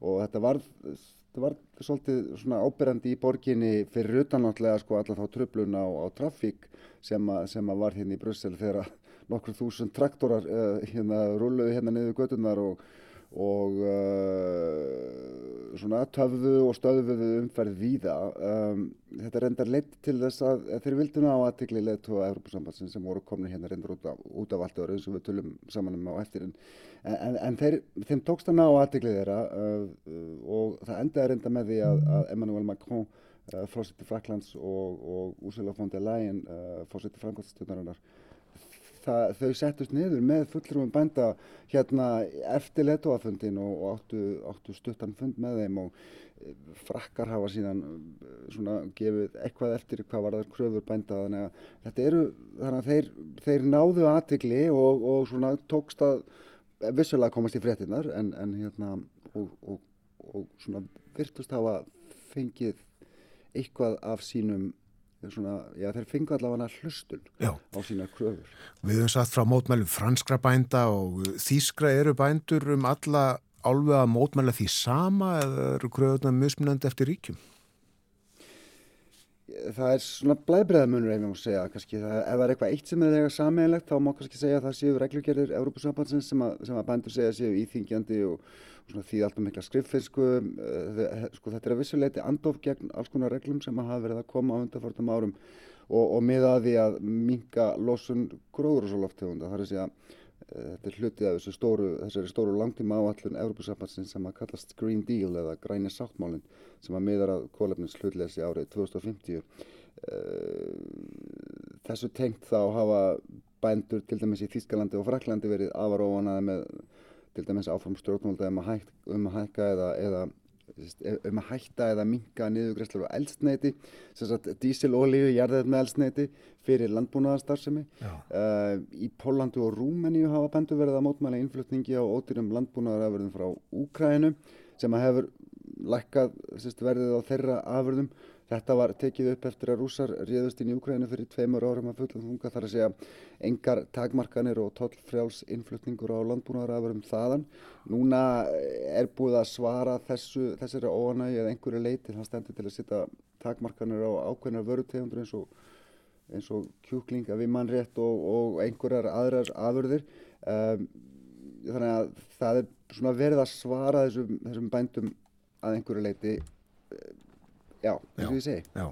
og þetta var, þetta var svolítið svona ábyrjandi í borginni fyrir utannáttlega sko alla þá tröflun á, á trafík sem, sem að var hérna í Brussel þegar nokkur þúsund traktorar uh, hérna rulluði hérna niður gödunar og, og uh, svona töfðu og stöðuðu umferð víða. Um, þetta reyndar leitt til þess að, þeir vildu ná aðtikli leitt á Európa-sambandsin sem voru komin hérna reyndar út af, út af allt öru eins og við tölum saman um á eftirinn. En, en, en þeir, þeim tókst að ná aðtikli þeirra uh, og það endaði reynda með því að, að Emmanuel Macron fórseti Fraklands og, og Ursula von der Leyen fórseti Frankværtstjórnarinnar þau settust niður með fullrúum bænda hérna eftir letóafundin og, og áttu, áttu stuttan fund með þeim og eh, frakkar hafa síðan svona gefið eitthvað eftir hvað var það kröfur bænda þannig að þetta eru þannig að þeir, þeir náðu aðtikli og, og svona tókst að vissulega komast í fréttinnar en, en hérna og, og svona virtust hafa fengið eitthvað af sínum svona, já þeir fengu allavega hlustun já. á sína kröfur. Við höfum satt frá mótmælum franskra bænda og þýskra eru bændur um alla álvega að mótmæla því sama eða eru kröfuna musmunandi eftir ríkjum? Það er svona blæðbreðamunur ef ég má segja, kannski það, ef það er eitthvað eitt sem er eitthvað sammeðilegt þá má kannski segja að það séu reglugerðir Európa-sambandsins sem, sem að bændur segja séu íþingjandi og því alltaf mikla skriffinsku eh, sko þetta er að vissuleiti andof gegn alls konar reglum sem hafa verið að koma á undarfartum árum og, og miða að því að minga losun gróðurúsaloftegunda þar er að segja eh, þetta er hluti af þessu stóru, stóru langtíma áallun Európa-sambansin sem að kallast Green Deal eða græni sáttmálinn sem að miðar að kólefnins hlutleysi árið 2050 eh, þessu tengt þá hafa bændur til dæmis í Þískalandi og Fraklandi verið afar óanaði með til dæmis áfram stjórnvölda um að, hæk, um að hækka eða, eða um að hætta eða minka niðugræslar og eldsneiti sem sagt dísilolíu, jarðið með eldsneiti fyrir landbúnaðarstarfsemi. Uh, í Póllandu og Rúmeníu hafa bendu verið að mótmæla innflutningi á ótyrum landbúnaðarafurðum frá Úkrænu sem að hefur lækkað sérst, verðið á þeirra afurðum Þetta var tekið upp eftir að rúsar réðust inn í Ukraínu fyrir tveimur árum að fulla þunga þar að segja engar takmarkanir og tollfrjáls innflutningur á landbúnaðarafurum þaðan. Núna er búið að svara þessu, þessari óanægi eða einhverju leiti það stendur til að setja takmarkanir á ákveðnar vörutegundur eins og, eins og kjúklinga við mannrétt og, og einhverjar aðrar afurðir. Um, þannig að það er verið að svara þessum, þessum bændum að einhverju leiti Já, eins og ég segi. Já,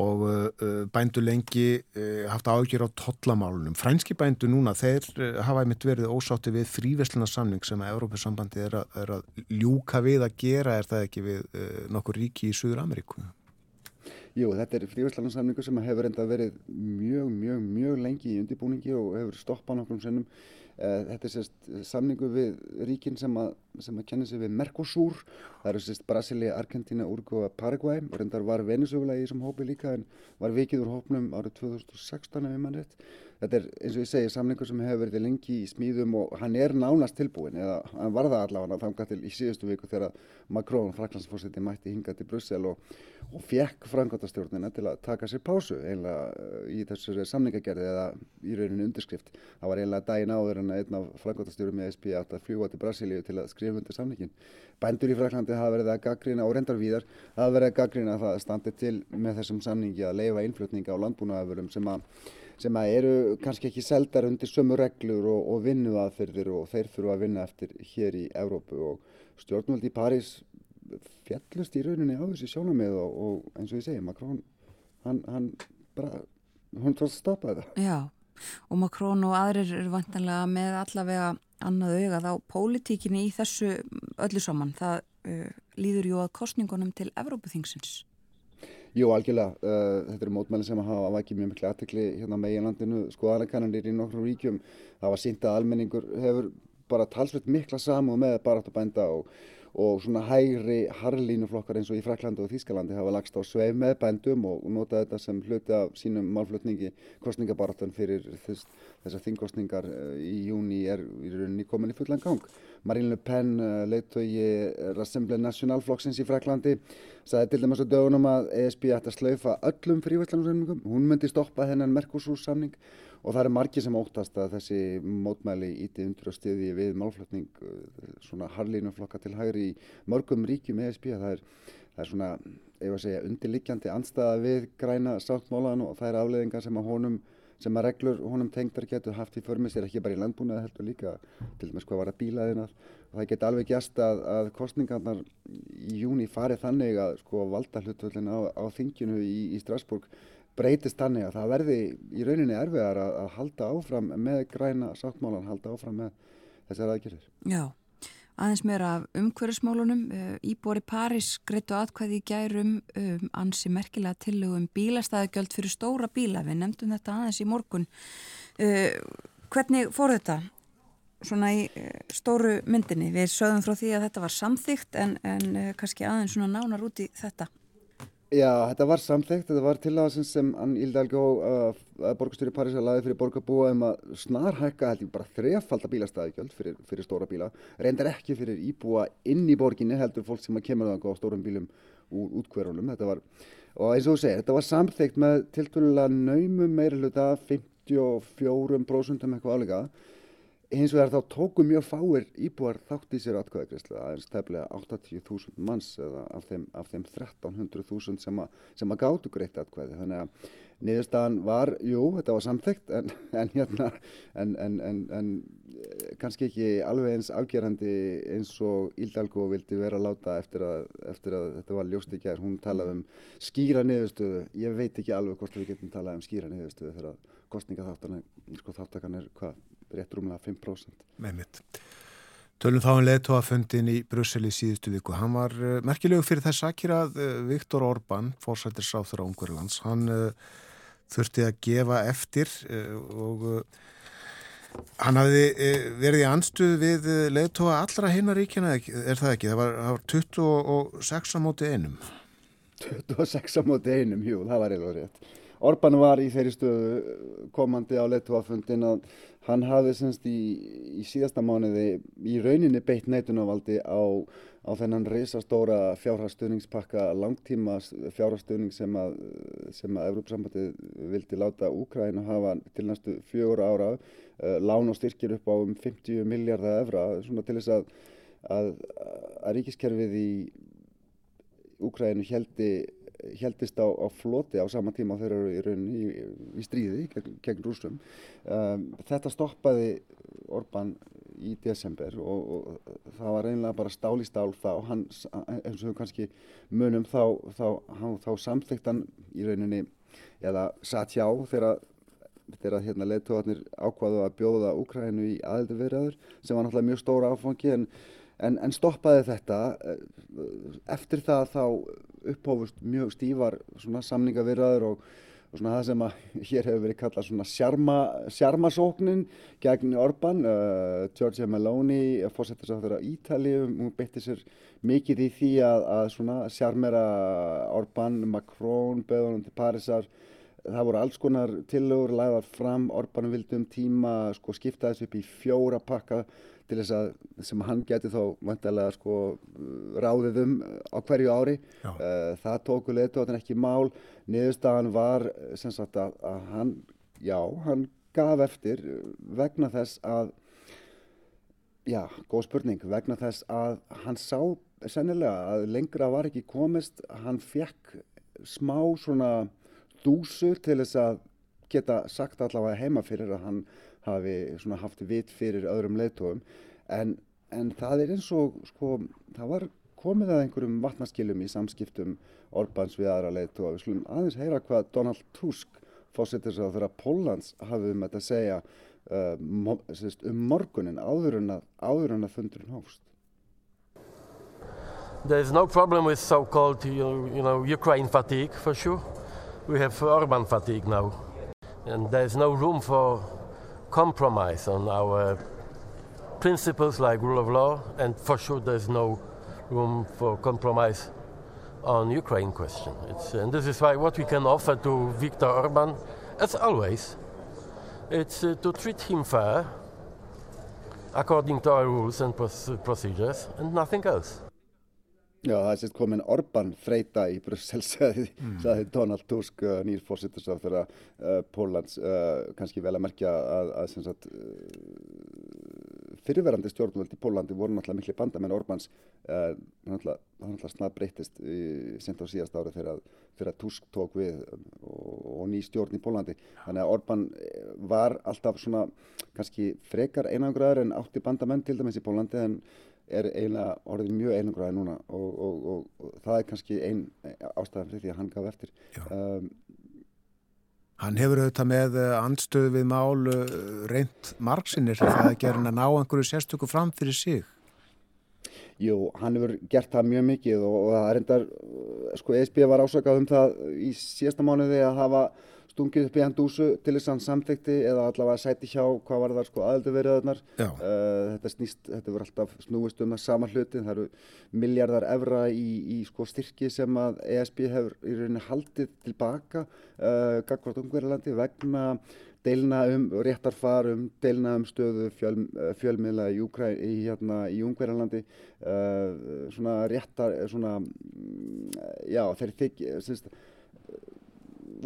og uh, bændu lengi uh, haft ágjör á tollamálunum. Frænski bændu núna, þeir uh, hafa einmitt verið ósátti við fríveslunarsamning sem að Európa-sambandi er, er að ljúka við að gera, er það ekki við uh, nokkur ríki í Suður Ameríku? Jú, þetta er fríveslunarsamningu sem hefur enda verið mjög, mjög, mjög lengi í undirbúningi og hefur stoppað nokkrum sennum Eh, þetta er sérst samningu við ríkin sem að, sem að kenna sig við Mercosur. Það eru sérst Brasilia, Argentina, Uruguay Paraguay. Og reyndar var Venezuela í þessum hópi líka en var vikið úr hópnum árið 2016 ef ég mann rétt. Þetta er eins og ég segi samlingur sem hefur verið lengi í smíðum og hann er nánast tilbúin eða hann var það allavega þangað til í síðustu viku þegar Macron, fraklandsfórseti, mætti hinga til Brussel og, og fekk frangotastjórnina til að taka sér pásu einlega í þessu samningagerði eða í rauninu undirskrift. Það var einlega daginn áður en einn af frangotastjórum í SB átt að fljúa til Brasilíu til að skrifa undir samningin. Bændur í Fraklandi hafa verið að gaggrina og reyndar víðar hafa verið að gaggrina að það standi til með þessum samningi að leifa innflutninga á landbúnaðafurum sem að sem eru kannski ekki seldar undir sömu reglur og, og vinnu aðferðir og þeir þurfa að vinna eftir hér í Európu og stjórnvöldi í París fjallust í rauninni á þessi sjónamið og, og eins og ég segi, Macron hann, hann bara, hann tóðst að stoppa þetta. Já, og Macron og aðrir eru vantanlega með allavega annað augað á pólitíkinni í þessu öllu saman. Það uh, líður jú að kostningunum til Evrópuþingsins. Jú, algjörlega. Uh, þetta eru mótmæli sem hafa vakið mjög miklu aðtekli hérna meginlandinu, skoðanakannanir í nokkrum ríkjum. Það var sínt að almenningur hefur bara talsveit mikla samúð með baráttabænda og, og svona hægri harlínuflokkar eins og í Fraklandi og Þýskalandi hafa lagst á sveif með bændum og, notað þetta sem hluti af sínum málflutningi kostningabaráttan fyrir þess, þessar þingkostningar uh, í júni er í rauninni komin í fullan gang. Marine Le Pen, uh, leittói Rassemble Nationalflokksins í Fraklandi sagði til dæmis á dögunum að ESB ætti að slaufa öllum fríværslanarsamningum, hún myndi stoppa þennan Mercosur-samning og það er margi sem óttast að þessi mótmæli íti undur og stiði við málflutning uh, svona harlínuflokka til hægri í mörgum ríkjum ESB það er, það er svona, ef að segja, undirliggjandi anstæða við græna sáttmólan og það er afleðingar sem að honum sem að reglur honum tengdar getur haft í förmið sér ekki bara í landbúnaði heldur líka til dæmis hvað var að bílaðinar og það get alveg gæst að, að kostningarnar í júni farið þannig að sko valda hlutvöldin á, á þinginu í, í Strasbourg breytist þannig að það verði í rauninni erfiðar að, að halda áfram með græna sáttmálan, halda áfram með þessar aðgerðir. Já aðeins meira af umhverfismálunum. Eh, Íbori París greitu aðkvæði í gærum um ansi merkilega tillögum bílastæðugjöld fyrir stóra bíla. Við nefndum þetta aðeins í morgun. Uh, hvernig fór þetta svona í uh, stóru myndinni? Við sögum frá því að þetta var samþygt en, en uh, kannski aðeins svona nánar út í þetta. Já, þetta var samþygt, þetta var tillagasins sem Ann Íldalgó, uh, borgastjóri París að laði fyrir borgarbúa um að snarhækka held ég bara þrefald að bílastæðigjöld fyrir, fyrir stóra bíla, reyndar ekki fyrir íbúa inn í borginni heldur fólk sem að kemur það á stórum bílum úr útkverunum, þetta var, og eins og þú segir, þetta var samþygt með tiltvölulega naumum meira hluta 54% um eitthvað álega hins vegar þá tóku mjög fáir íbúar þátt í sér atkvæðagreyslu aðeins tefnilega 80.000 manns eða af þeim, þeim 1300.000 sem, sem að gátu greitt atkvæði. Þannig að niðurstaðan var, jú, þetta var samþygt en, en hérna en, en, eh, kannski ekki alveg eins afgerandi eins og Íldalgo vildi vera að láta eftir að, eftir að þetta var ljóst í gerð, hún talaði um skýra niðurstöðu, ég veit ekki alveg hvort við getum talað um skýra niðurstöðu þegar kostningaþáttan er, sko þáttakan er hvað rétt rúmlega 5%. Með mitt. Tölum þá en leðtóaföndin í Brussel í síðustu viku. Hann var uh, merkilegu fyrir þess aðkýra uh, eh, Viktor Orbán, fórsættir sáþur á Ungverðlands. Hann uh, þurfti að gefa eftir og hann hafði verið í anstuð við leðtóa allra hinnar ríkjana, er það ekki? Það var, það var 26 á móti einum. 26 á móti einum, jú, það var eiginlega rétt. Orban var í þeirri stöðu komandi á leituafundin að hann hafði semst í, í síðasta mánuði í rauninni beitt neitunarvaldi á, á þennan reysastóra fjárhagstöðningspakka langtíma fjárhagstöðning sem að, sem að Evrópsambandið vildi láta Úkræna hafa til næstu fjögur ára. Uh, lán og styrkir upp á um 50 miljardar evra svona til þess að, að, að ríkiskerfið í Úkrænu heldi heldist á, á floti á sama tíma þegar þeir eru í rauninni í, í stríði gegn, gegn rúsum. Um, þetta stoppaði Orban í desember og, og það var reynilega bara stál í stál þá, hann, eins og við kannski munum þá, þá, þá, hann í rauninni, eða satt hjá þegar þegar hérna leittóðarnir ákvaðu að bjóða Úkrænu í aðeldu verðaður sem var náttúrulega mjög stóra áfangi en, en, en stoppaði þetta eftir það þá upphófust mjög stífar samningavirðaður og, og það sem hér hefur verið kallað sjarmasóknin gegn Orban uh, Giorgia Meloni, fórsettisáttur á Ítali, hún beitti sér mikið í því að, að sjarmera Orban, Macron, beðunum til Parísar. Það voru alls konar tillögur lagðar fram, Orban vildi um tíma sko skipta þessu upp í fjóra pakka til þess að sem hann geti þá vantilega sko ráðið um á hverju ári. Eh, það tóku leðtóðan ekki mál. Niðurstaðan var sem sagt að, að hann, já, hann gaf eftir vegna þess að já, góð spurning vegna þess að hann sá sennilega að lengra var ekki komist. Hann fekk smá svona dúsur til þess að geta sagt allavega heima fyrir að hann hafi haft vit fyrir öðrum leiðtóðum en, en það er eins og sko, það var komið að einhverjum vatnaskilum í samskiptum Orbáns við aðra leiðtóða. Við slumum aðeins heyra hvað Donald Tusk fósittir svo þegar Pólans hafið um þetta að segja uh, um morgunin áður en að, áður en að fundurinn hófst. There is no problem with so-called you know, Ukraine fatigue for sure. We have Orban fatigue now. And there is no room for compromise on our principles like rule of law, and for sure there's no room for compromise on Ukraine question. It's, and this is why what we can offer to Viktor Orban, as always, it's uh, to treat him fair, according to our rules and procedures, and nothing else. Já, það er sérst komin Orban freyta í Brussel, sagði, mm. sagði Donald Tusk, uh, nýr fórsettisráð fyrir uh, Pólans, uh, kannski vel að merkja að, að sagt, fyrirverandi stjórnvöld í Pólandi voru náttúrulega miklu bandamenn Orbans, uh, náttúrulega, snart breytist sent á síðast ári þegar, þegar Tusk tók við og, og ný stjórn í Pólandi. Þannig að Orban var alltaf svona kannski frekar einangraður en átti bandamenn til dæmis í Pólandi en er eiginlega orðið mjög einangraði núna og, og, og, og það er kannski einn ástæðan fyrir því að hann gaf eftir. Um, Hann hefur auðvitað með eh, andstöðu við mál eh, reynd margsinir það er gerin að ná einhverju sérstöku fram fyrir sig. Jú, hann hefur gert það mjög mikið og það er endar sko ESB var ásakað um það í síðasta mánuði að hafa stungið upp í hann dúsu til þess að hann samþekti eða allavega sæti hjá hvað var það sko aðelduverðarnar uh, þetta snýst, þetta voru alltaf snúist um það sama hluti, það eru miljardar evra í, í sko styrki sem að ESB hefur í rauninni haldið tilbaka uh, gagvart umhverjalandi vegna deilna um réttarfarum, deilna um stöðu fjöl, uh, fjölmiðla í, í, hérna, í umhverjalandi uh, svona réttar svona, mm, já þeir þykja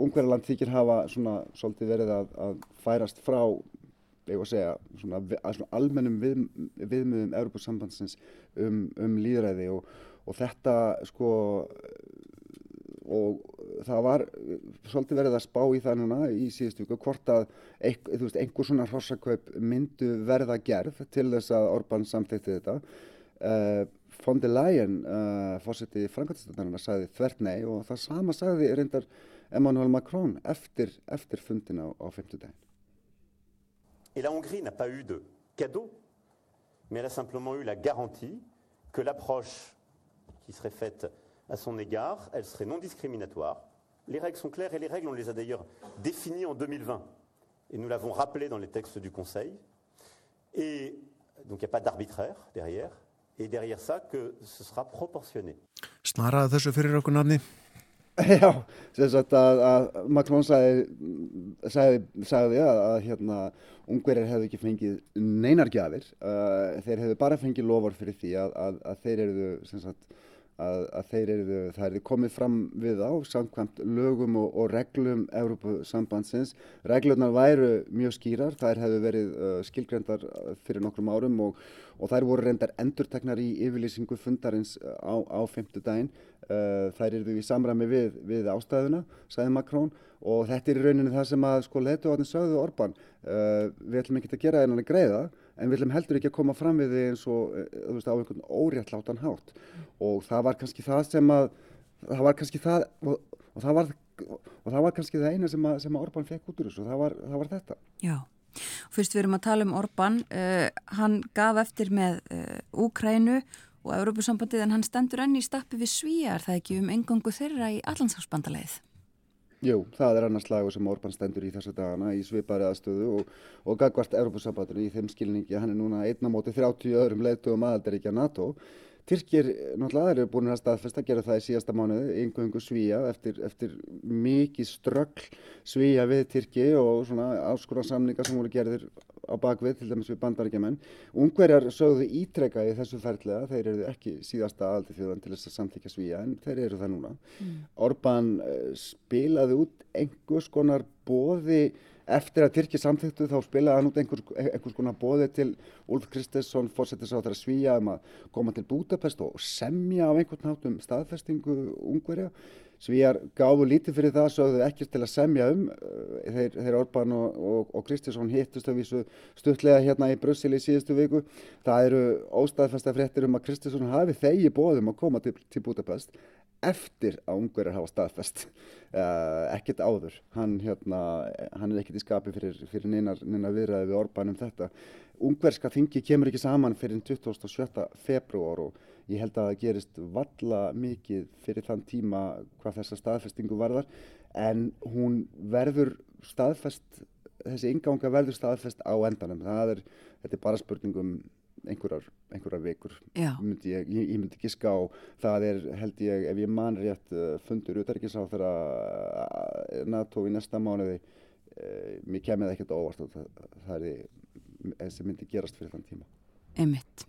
Ungverðarland þykir hafa svona svolítið verið að, að færast frá eða að segja svona, að svona almennum við, viðmiðum Európa-sambandsins um, um líðræði og, og þetta sko og það var svolítið verið að spá í það núna í síðustu viku hvort að veist, einhver svona hrossakaup myndu verða gerð til þess að Orbán samþekti þetta. Uh, von der Leyen uh, fórsetið Frankvæmstöðarna sagði þvert nei og það sama sagði reyndar Emmanuel Macron efter, efter fundina á femtudaginn. Et la Hongrie n'a pas eu de cadeau, mais elle a simplement eu la garantie que l'approche qui serait faite à son égard, elle serait non discriminatoire. Les règles sont claires et les règles, on les a d'ailleurs définies en 2020. Et nous l'avons rappelé dans les textes du Conseil. Et donc il n'y a pas d'arbitraire derrière. Et derrière ça, que ce sera proportionné. Já, sem sagt að, að Macron sagði, sagði, sagði að, að hérna, ungverjar hefðu ekki fengið neinar gjafir, uh, þeir hefðu bara fengið lofar fyrir því að, að, þeir eru sagt að, að þeir eru, það eru komið fram við á samkvæmt lögum og, og reglum Európusambandsins. Reglurnar væru mjög skýrar, þær hefðu verið uh, skilgrendar uh, fyrir nokkrum árum og, og þær voru reyndar endurtegnar í yfirlýsingu fundarins uh, á, á femtu daginn. Uh, þær eru í samræmi við, við ástæðuna, sagði Makrón og þetta er í rauninu það sem að sko letuvatni sögðu Orban. Uh, við ætlum ekki að gera einan að greiða en við ætlum heldur ekki að koma fram við þið eins og eh, veist á einhvern óréttlátan hátt. Og það var kannski það sem að það var kannski það og, og það var og það var kannski það eina sem að, sem að Orban fekk út úr þessu. Og það var, það var þetta. Já, fyrst við erum að tala um Orban uh, hann gaf eftir með uh, Úkrænu og Európusambandið en hann stendur enn í stappi við svíjar það ekki um engangu þeirra í allansafsbandalegið Jú, það er annars lagur sem Orban stendur í þessu dagana í svipari aðstöðu og, og gagvart Europasambandinu í þeim skilningi hann er núna einna móti 30 öðrum leitugum aðaldaríkja NATO. Tyrkir náttúrulega eru búin að staðfesta að gera það í síðasta mánuði, einhverjum svíja eftir, eftir mikið ströggl svíja við Tyrki og svona áskura samningar sem voru gerðir á bakvið, til dæmis við bandarækjumenn. Ungverjar sögðu ítrekka í þessu ferðlega, þeir eru ekki síðasta aldi þjóðan til þess að samþykja svíja, en þeir eru það núna. Mm. Orban uh, spilaði út einhvers konar bóði eftir að Tyrki samþyktu þá spilaði hann út einhvers, einhvers konar bóði til Ulf Kristesson, þeirra svíja um að koma til Budapest og semja á einhvern nátt um staðfestingu ungverja. Svíjar gáfu lítið fyrir það, sögðu ekkert til að semja um. Eh, þeir, þeir Orban og, og, og Kristiðsson hittust að vísu stuttlega hérna í Brussel í síðustu viku. Það eru óstaðfesta fréttir um að Kristiðsson hafi þegi bóðum að koma til, til Budapest eftir að ungverðar hafa staðfest. Uh, ekkert áður. Hann, hérna, hann er ekkert í skapi fyrir, fyrir neina viðræði við Orban um þetta. Ungverðska þingi kemur ekki saman fyrir 27. februar og Ég held að það gerist valla mikið fyrir þann tíma hvað þessa staðfestingu varðar en hún verður staðfest, þessi inganga verður staðfest á endanum. Það er, þetta er bara spurningum einhverjar, einhverjar vikur. Myndi ég, ég, ég myndi giska á, það er held ég, ef ég man rétt uh, fundur útækis á þeirra uh, NATO í næsta mánuði, uh, mér kemur það ekkert óvart og það, það er þessi myndi gerast fyrir þann tíma. Emitt.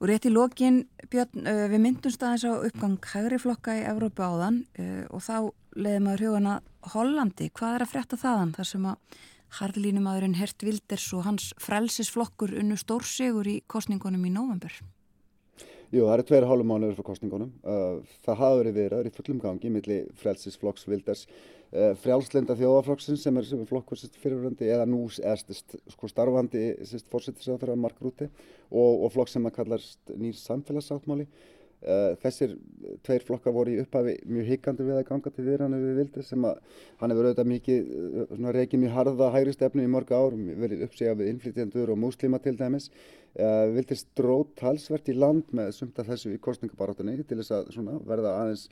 Og rétt í lokin, Björn, við myndumst aðeins á uppgang hægri flokka í Evrópu áðan og þá leiði maður hugana Hollandi. Hvað er að frétta þaðan þar sem að harðlínumadurinn Hert Wilders og hans frelsisflokkur unnu stórsigur í kostningunum í november? Jú, það eru tveir hálfum mánuður fyrir kostningunum. Það hafa verið verið í fullum gangi millir frelsisflokks Wilders Eh, frjálslenda þjóðaflokksins sem er, er flokkur fyrirvörandi eða nú eðstist sko, starfandi fórsettisáþara Mark Rúti og, og flokk sem að kallast nýr samfélagsáttmáli. Uh, þessir tveir flokkar voru í upphafi mjög hikandi við að ganga til viðrannu við vildi sem að hann hefur auðvitað mikið uh, reykið mjög harða hægri stefnu í mörg ár, verið uppsegja við innflytjandur og múslima til dæmis. Uh, vildi strót talsvert í land með sumt af þessu í kostningabarátunni til þess að svona, verða aðeins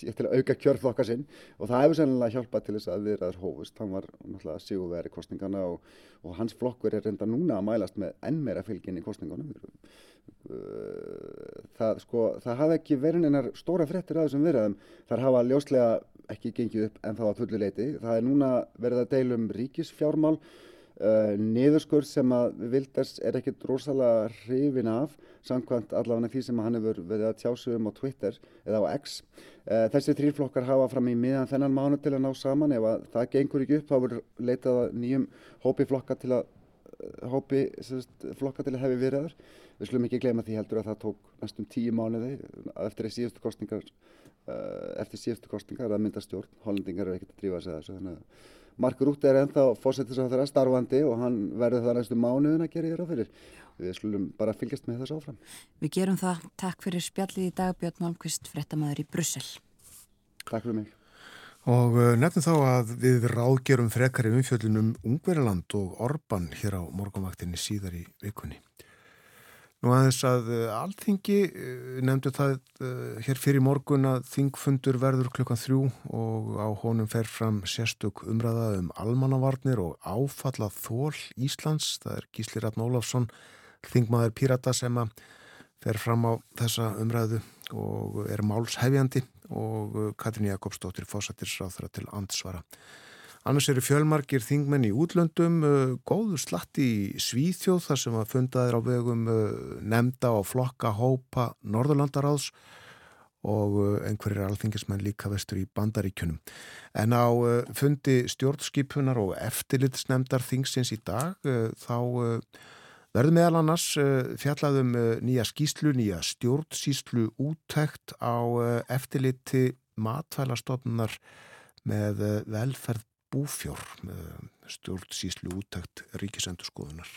til að auka kjörflokka sinn og það hefur sennilega hjálpað til þess að viðraður hófust. Hann var náttúrulega sigurveri kostningana og, og hans flokkur er reynda núna að mælast með enn meira fylgin í kostningunum. Það, sko, það hafa ekki verið einar stóra frettir að þessum viðraðum. Það hafa ljóslega ekki gengið upp en þá að fullu leiti. Það er núna verið að deilum ríkisfjármál Uh, niðurskurð sem að Wilders er ekkert rosalega hrifin af samkvæmt allavega því sem hann hefur verið að tjásu um á Twitter eða á X. Uh, þessi þrýrflokkar hafa fram í miðan þennan mánu til að ná saman. Ef að það gengur ekki upp þá verður leitað nýjum hópi flokka til að uh, hópi sérst, flokka til að hefi viðræður. Við slumum ekki gleyma því heldur að það tók næstum tíu mánuði eftir síðustu kostningar eftir síðustu kostningar að mynda stjórn, hollendingar eru ekkert að drífa sig þessu þannig að Mark Rutte er ennþá fósettisáþara starfandi og hann verður það næstu mánuðin að gera þér á fyrir. Við skulum bara fylgjast með þessu áfram. Við gerum það. Takk fyrir spjallið í dag Björn Malmqvist, frettamæður í Brussel. Takk fyrir mig. Og uh, nefnum þá að við ráðgerum frekari umfjöldunum Ungveriland og Orban hér á morgunvaktinni síðar í vikunni. Nú aðeins að uh, alþingi uh, nefndu það uh, hér fyrir morgun að þingfundur verður klukkan þrjú og á honum fer fram sérstök umræða um almannavarnir og áfallað þól Íslands. Það er Gísli Ratn Ólafsson, þingmaður Pirata sem að fer fram á þessa umræðu og er málshefjandi og Katrín Jakobsdóttir fósættisráþra til ansvara. Annars eru fjölmarkir þingmenn í útlöndum, góðu slatt í Svíþjóð þar sem að fundaðir á vegum nefnda og flokka hópa Norðurlandaráðs og einhverjir alþingismenn líka vestur í bandaríkunum. En á fundi stjórnskipunar og eftirlitsnemdar þingsins í dag þá verður meðal annars fjallaðum nýja skýslu, nýja stjórnsýslu úttækt á eftirliti matvælastofnunar með velferð búfjór stjórnsýslu úttækt ríkisendurskoðunar.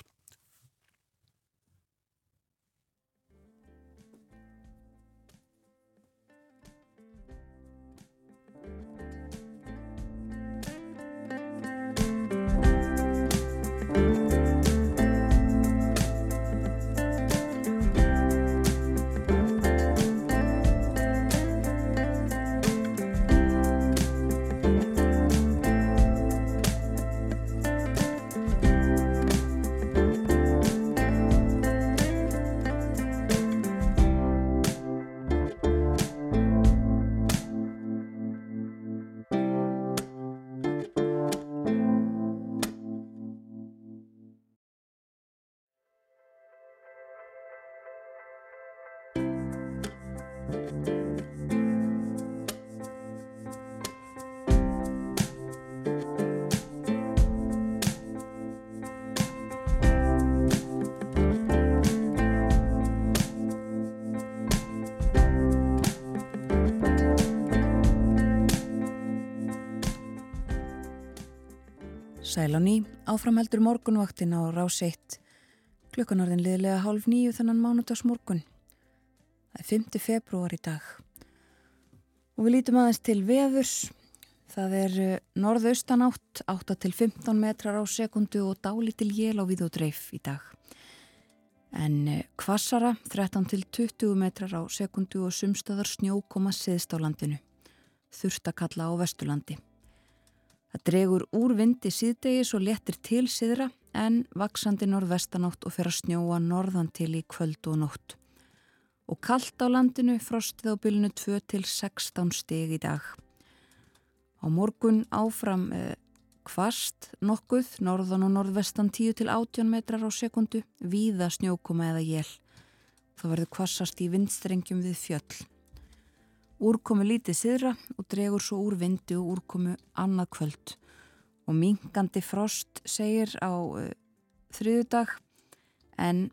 Sæl á ný, áframheldur morgunvaktin á rás 1. Klukkanarðin liðlega hálf nýju þannan mánudags morgun. Það er 5. februar í dag. Og við lítum aðeins til veðurs. Það er eh, norðaustan átt, 8 til 15 metrar á sekundu og dálítil jél á við og dreif í dag. En kvassara, eh, 13 til 20 metrar á sekundu og sumstöðar snjó koma siðst á landinu. Þurftakalla á Vesturlandi. Það dregur úr vindi síðdegis og letir til síðra en vaksandi norðvestanátt og fer að snjóa norðan til í kvöld og nótt. Og kallt á landinu frostið á bylnu 2 til 16 steg í dag. Á morgun áfram eh, kvast nokkuð, norðan og norðvestan 10 til 18 metrar á sekundu, víða snjókuma eða jél. Það verður kvassast í vindstrengjum við fjöll. Úrkomu lítið siðra og dregur svo úr vindi og úrkomu annað kvöld. Og mingandi frost segir á uh, þriðudag en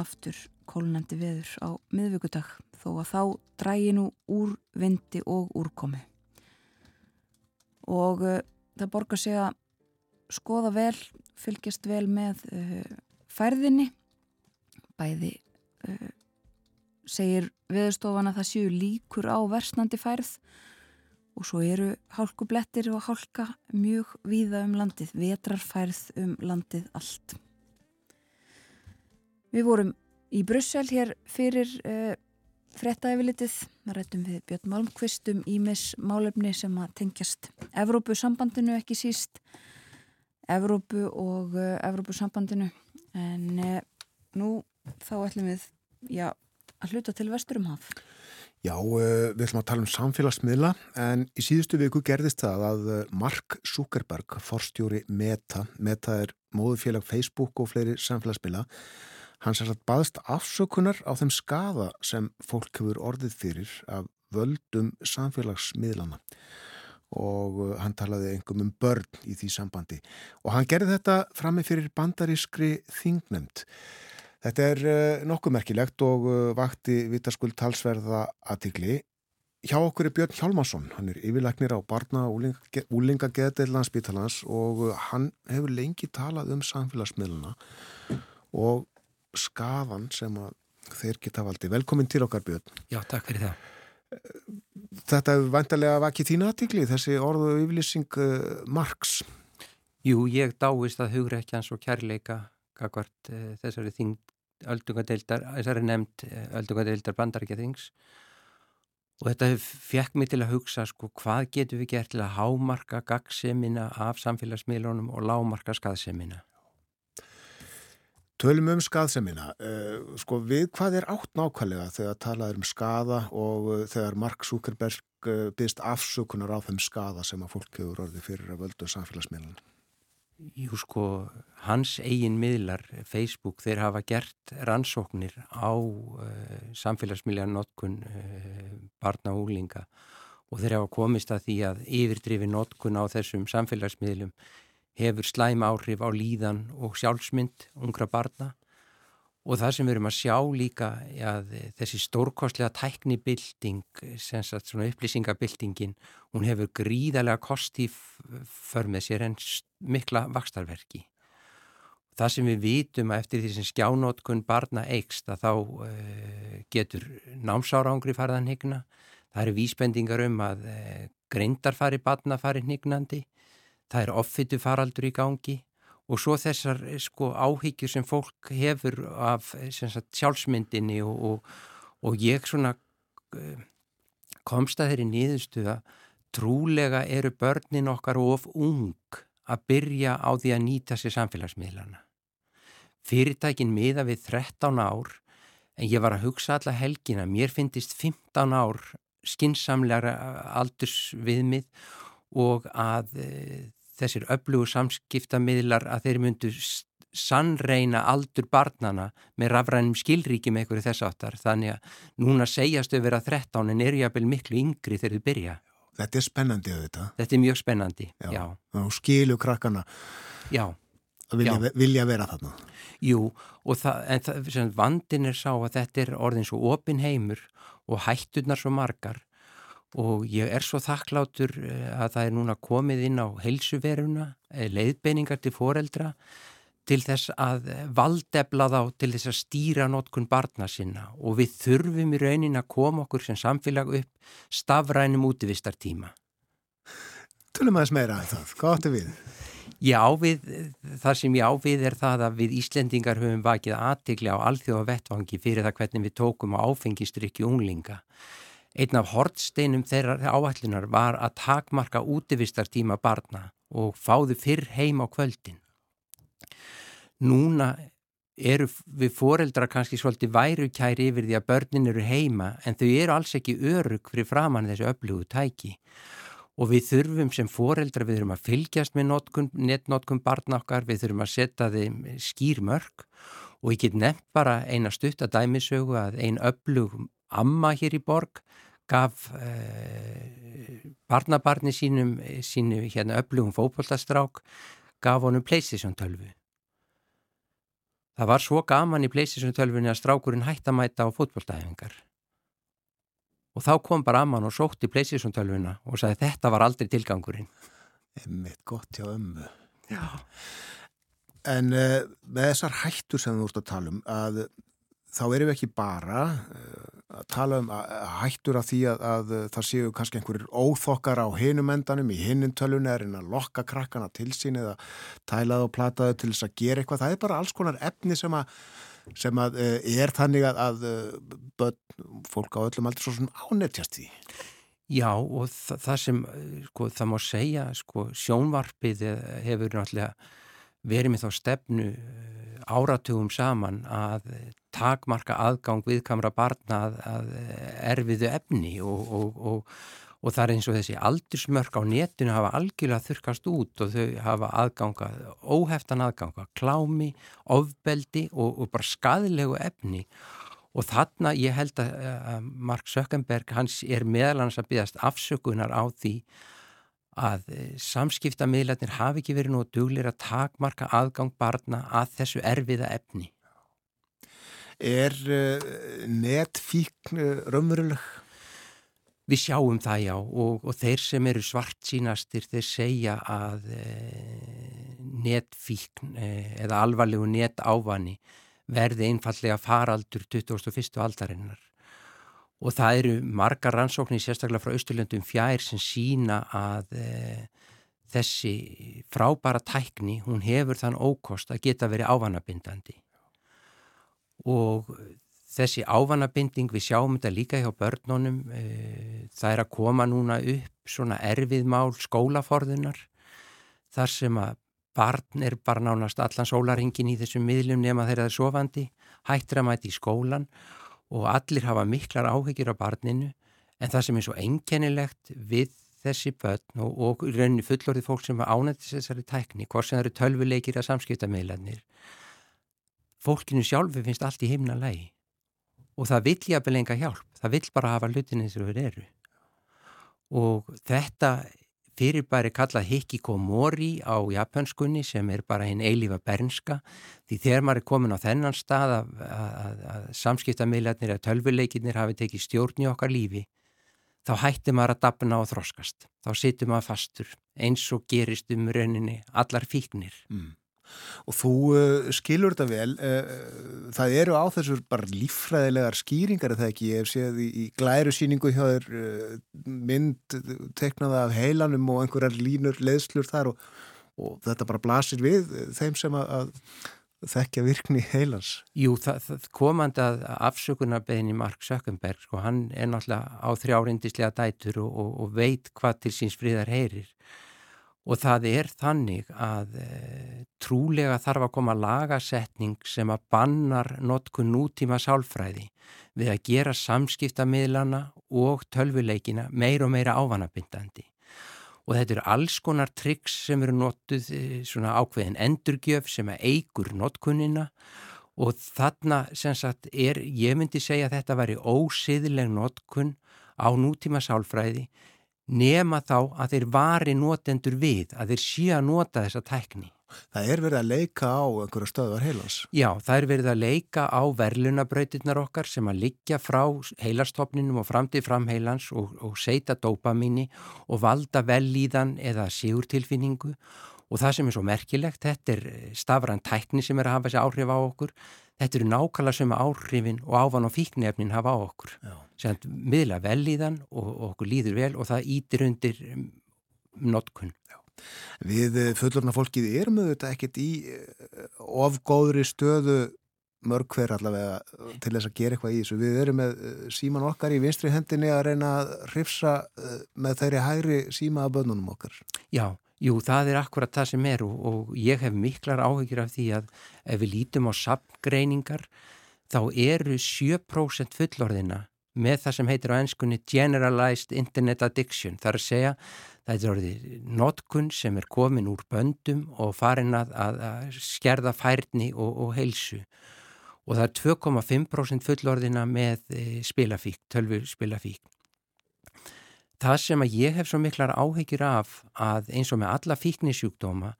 aftur kólnandi veður á miðvíkudag þó að þá drægi nú úr vindi og úrkomu. Og uh, það borgar sig að skoða vel, fylgjast vel með uh, færðinni, bæði segir viðstofan að það séu líkur á versnandi færð. Og svo eru hálkublettir og hálka mjög víða um landið, vetrarfærð um landið allt. Við vorum í Brussel hér fyrir uh, frettæfilitið, það rættum við Björn Malmqvist um ímis málefni sem að tengjast Evrópusambandinu ekki síst, Evrópu og uh, Evrópusambandinu. En uh, nú þá ætlum við, já, að hluta til Vesturumhaf. Já, eh, við ætlum að tala um samfélagsmiðla en í síðustu viku gerðist það að eh, Mark Zuckerberg, forstjóri Meta, Meta er móðufélag Facebook og fleiri samfélagsmiðla, hann sér að baðst afsökunar á þeim skada sem fólk hefur orðið fyrir af völdum samfélagsmiðlana og eh, hann talaði einhverjum um börn í því sambandi og hann gerði þetta frammi fyrir bandarískri þingnemt. Þetta er uh, nokkuð merkilegt og uh, vakti vitaskuld talsverða aðtikli. Hjá okkur er Björn Hjálmarsson, hann er yfirleiknir á barna úlinga geðdeillanspítalans og uh, hann hefur lengi talað um samfélagsmiðluna og skafan sem þeir geta valdi. Velkomin til okkar Björn. Já, takk fyrir það. Þetta hefur vantarlega vakið þína aðtikli, þessi orðu yfirlýsing Marx. Jú, ég dáist að hugra ekki hans og kærleika kakvart þessari þing öldungadeildar, þessari nefnd eh, öldungadeildar bandaríkjathings og þetta fekk mig til að hugsa sko hvað getur við gert til að hámarka gagsemina af samfélagsmiðlunum og lámarka skaðsemina? Tölum um skaðsemina, uh, sko við hvað er átt nákvæmlega þegar talað um skaða og uh, þegar Mark Zuckerberg byrst afsökunar á þeim skaða sem að fólk hefur orðið fyrir að völdu samfélagsmiðlun? Jú sko, hans eigin miðlar, Facebook, þeir hafa gert rannsóknir á samfélagsmiðlanótkun barna og úlinga og þeir hafa komist að því að yfirdrifi nótkun á þessum samfélagsmiðlum hefur slæm áhrif á líðan og sjálfsmynd ungra barna og það sem við erum að sjá líka að þessi stórkostlega tæknibilding, svona upplýsingabildingin, hún hefur gríðarlega kosti för með sér en mikla vakstarverki. Það sem við vitum að eftir því sem skjánótkun barna eikst að þá uh, getur námsárangri farðan higna. Það eru vísbendingar um að uh, greindarfari barna fari hnignandi það er offitu faraldur í gangi og svo þessar eh, sko áhyggjur sem fólk hefur af eh, sagt, sjálfsmyndinni og, og, og ég svona eh, komst að þeirri nýðustuða trúlega eru börnin okkar of ung að byrja á því að nýta sér samfélagsmiðlana. Fyrirtækin miða við 13 ár en ég var að hugsa alla helgina, mér finnist 15 ár skinsamlega aldursviðmið og að þessir öflugu samskiptamiðlar að þeir myndu sannreina aldur barnana með rafrænum skilríkjum eitthvað þess áttar þannig að núna segjast þau vera 13 en er jáfnvel miklu yngri þegar þau byrja. Þetta er spennandi auðvitað. Þetta er mjög spennandi, já. já. Og skilu krakkana já. vilja, vilja vera þarna. Jú, það, en það, vandin er sá að þetta er orðin svo opin heimur og hættunar svo margar og ég er svo þakklátur eh, að það er núna komið inn á heilsuveruna, eh, leiðbeiningar til foreldra til þess að valdefla þá til þess að stýra notkun barna sinna og við þurfum í raunin að koma okkur sem samfélag upp stafrænum útvistartíma. Tölum aðeins meira að það, hvað áttu við? Já, við, það sem ég ávið er það að við Íslendingar höfum vakið aðtikli á alþjóða vettvangi fyrir það hvernig við tókum á áfengistrykki unglinga. Einn af hortsteinum þeirra áallunar var að takmarka útivistartíma barna og fáðu fyrr heim á kvöldin. Núna eru við foreldra kannski svolítið værukæri yfir því að börnin eru heima en þau eru alls ekki örug fyrir framann þessu öflugu tæki og við þurfum sem foreldra, við þurfum að fylgjast með netnótkun barna okkar, við þurfum að setja þeim skýr mörg og ég get nefnt bara eina stutt að dæmisögu að ein öflug amma hér í borg gaf eh, barnabarni sínum sínu hérna öflugum fókbóltastrák gaf honum Playstation 12 það var svo gaman í Playstation 12 að strákurinn hætti að mæta á fótbóltahefingar og þá kom bara amman og sótti Playstation 12 og sagði þetta var aldrei tilgangurinn. Emmitt gott hjá ömmu. Já. En uh, með þessar hættur sem þú ert að tala um að þá erum við ekki bara uh, að tala um að hættur af því að, að það séu kannski einhverjir óþokkar á hinum endanum í hinnintölunni er en að lokka krakkana til sín eða tælaðu og plataðu til þess að gera eitthvað. Það er bara alls konar efni sem að, sem að uh, er þannig að, að börn, fólk á öllum aldrei svo svona ánetjast því. Já og það, það sem sko, það má segja sko, sjónvarpið hefur náttúrulega verið með þá stefnu áratugum saman að takmarka aðgang viðkamra barna að, að erfiðu efni og, og, og, og það er eins og þessi aldursmörk á netinu hafa algjörlega þurkast út og þau hafa aðganga, óheftan aðganga, klámi, ofbeldi og bara skadilegu efni og þarna ég held að Mark Sökkenberg hans er meðalans að byggast afsökunar á því að eh, samskiptamiðlarnir hafi ekki verið nú duglir að takmarka aðgang barna að þessu erfiða efni. Er uh, netfíkn uh, raunveruleg? Við sjáum það já og, og þeir sem eru svart sínastir þeir segja að uh, netfíkn eða alvarlegu netávanni verði einfallega faraldur 21. aldarinnar og það eru margar rannsóknir sérstaklega frá Östurlöndum fjær sem sína að e, þessi frábæra tækni, hún hefur þann ókost að geta verið ávanabindandi og þessi ávanabinding við sjáum þetta líka hjá börnunum e, það er að koma núna upp svona erfiðmál skólaforðunar þar sem að barn er bara nánast allan sólaringin í þessum miðlum nema þegar það er sofandi, hættir að mæti í skólan og allir hafa miklar áhyggjur á barninu. En það sem er svo einkennilegt við þessi börn og, og rauninni fullorðið fólk sem ánættis þessari tækni, hvort sem það eru tölvuleikir að samskiptameilanir, fólkinu sjálfu finnst allt í heimna lægi og það vill jáfnvel enga hjálp, það vill bara hafa hlutin eins og þeir eru. Og þetta fyrirbæri kallað hikikomori á japanskunni sem er bara einn eilífa bernska því þegar maður er komin á þennan stað að, að, að samskiptamiljarnir eða tölvuleikinir hafi tekið stjórn í okkar lífi þá hættir maður að dapna og þroskast. Þá situr maður fastur eins og gerist um rauninni allar fíknir. Mm. Og þú uh, skilur þetta vel, uh, það eru á þessur bara líffræðilegar skýringar eða ekki, ég hef séð í, í glæru síningu hjá þér uh, mynd teknaða af heilanum og einhverjar línur, leðslur þar og, og þetta bara blasir við þeim sem að, að þekkja virkni heilans. Jú, það, það komandi að afsökunarbeginni Mark Sökkenberg, sko, hann er náttúrulega á þrjárindislega dætur og, og, og veit hvað til síns fríðar heyrir Og það er þannig að e, trúlega þarf að koma lagasetning sem að bannar notkun nútíma sálfræði við að gera samskiptamiðlana og tölvuleikina meir og meira ávanabindandi. Og þetta eru alls konar triks sem eru notuð e, svona ákveðin endurgjöf sem að eigur notkunina og þarna sem sagt er, ég myndi segja að þetta væri ósiðleg notkun á nútíma sálfræði nema þá að þeir vari notendur við, að þeir sé að nota þessa tækni. Það er verið að leika á einhverju stöðvar heilans? Já, það er verið að leika á verlunabrautirnar okkar sem að liggja frá heilastofninum og fram til framheilans og, og seita dópamíni og valda velíðan eða sigurtilfinningu og það sem er svo merkilegt, þetta er stafran tækni sem er að hafa þessi áhrif á okkur, þetta eru nákvæmlega sem áhrifin og ávana og fíknefnin hafa á okkur. Sem miðla vel í þann og, og okkur líður vel og það ítir undir um, notkun. Já. Við eh, fullurna fólkið erum auðvitað ekkert í eh, ofgóðri stöðu mörg hver allavega til þess að gera eitthvað í þessu. Við erum með eh, síman okkar í vinstri hendinni að reyna að hrifsa með þeirri hægri síma að bönnunum okkar. Já, jú, það er akkurat það sem er og, og ég hef miklar áhyggjur af því að ef við lítum á sapgreiningar þá eru 7% fullorðina með það sem heitir á ennskunni Generalized Internet Addiction. Það er að segja, það er orðið notkun sem er komin úr böndum og farin að, að, að skerða færni og, og heilsu. Og það er 2,5% fullorðina með spilafík, tölvu spilafík. Það sem að ég hef svo miklar áhyggjur af að eins og með alla fíknisjúkdóma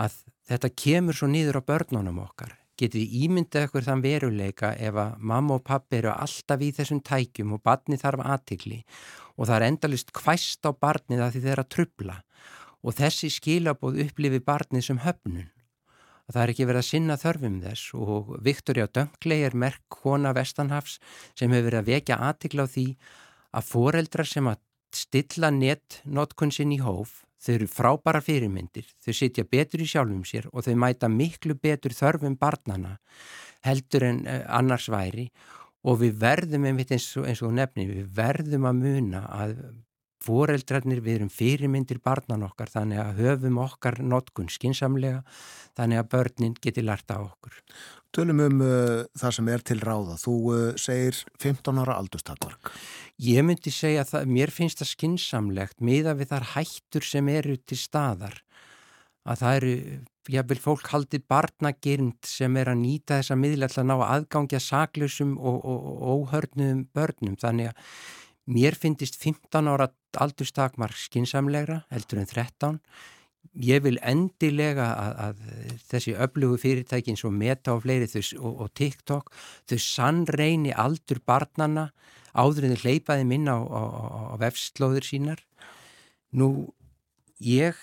að þetta kemur svo nýður á börnunum okkar getið ímyndað ykkur þann veruleika ef að mamma og pappi eru alltaf í þessum tækjum og barni þarf aðtikli og það er endalist hvæst á barnið að því þeir að trubla og þessi skilabóð upplifi barnið sem höfnun. Það er ekki verið að sinna þörfum þess og Viktoria Dönklei er merk kona Vestanhafs sem hefur verið að vekja aðtikla á því að foreldrar sem að stilla nett notkunnsinn í hóf. Þau eru frábæra fyrirmyndir, þau sitja betur í sjálfum sér og þau mæta miklu betur þörfum barnana heldur en uh, annars væri. Og við verðum eins og, eins og nefnir, við verðum að muna að foreldrarnir við erum fyrirmyndir barnan okkar þannig að höfum okkar notkun skinsamlega þannig að börnin geti larta á okkur. Tölum um uh, það sem er til ráða. Þú uh, segir 15 ára aldurstakmark. Ég myndi segja að mér finnst það skinsamlegt miða við þar hættur sem eru til staðar. Að það eru, ég vil fólk haldið barnagirnd sem er að nýta þessa miðlega til að ná aðgangja saklusum og, og, og óhörnum börnum. Þannig að mér finnist 15 ára aldurstakmark skinsamlegra, heldur en 13 ég vil endilega að, að þessi öflugu fyrirtæki eins og Meta og fleiri þau, og, og TikTok þau sannreini aldur barnana áður en þau hleypaði minna á, á, á vefslóður sínar. Nú ég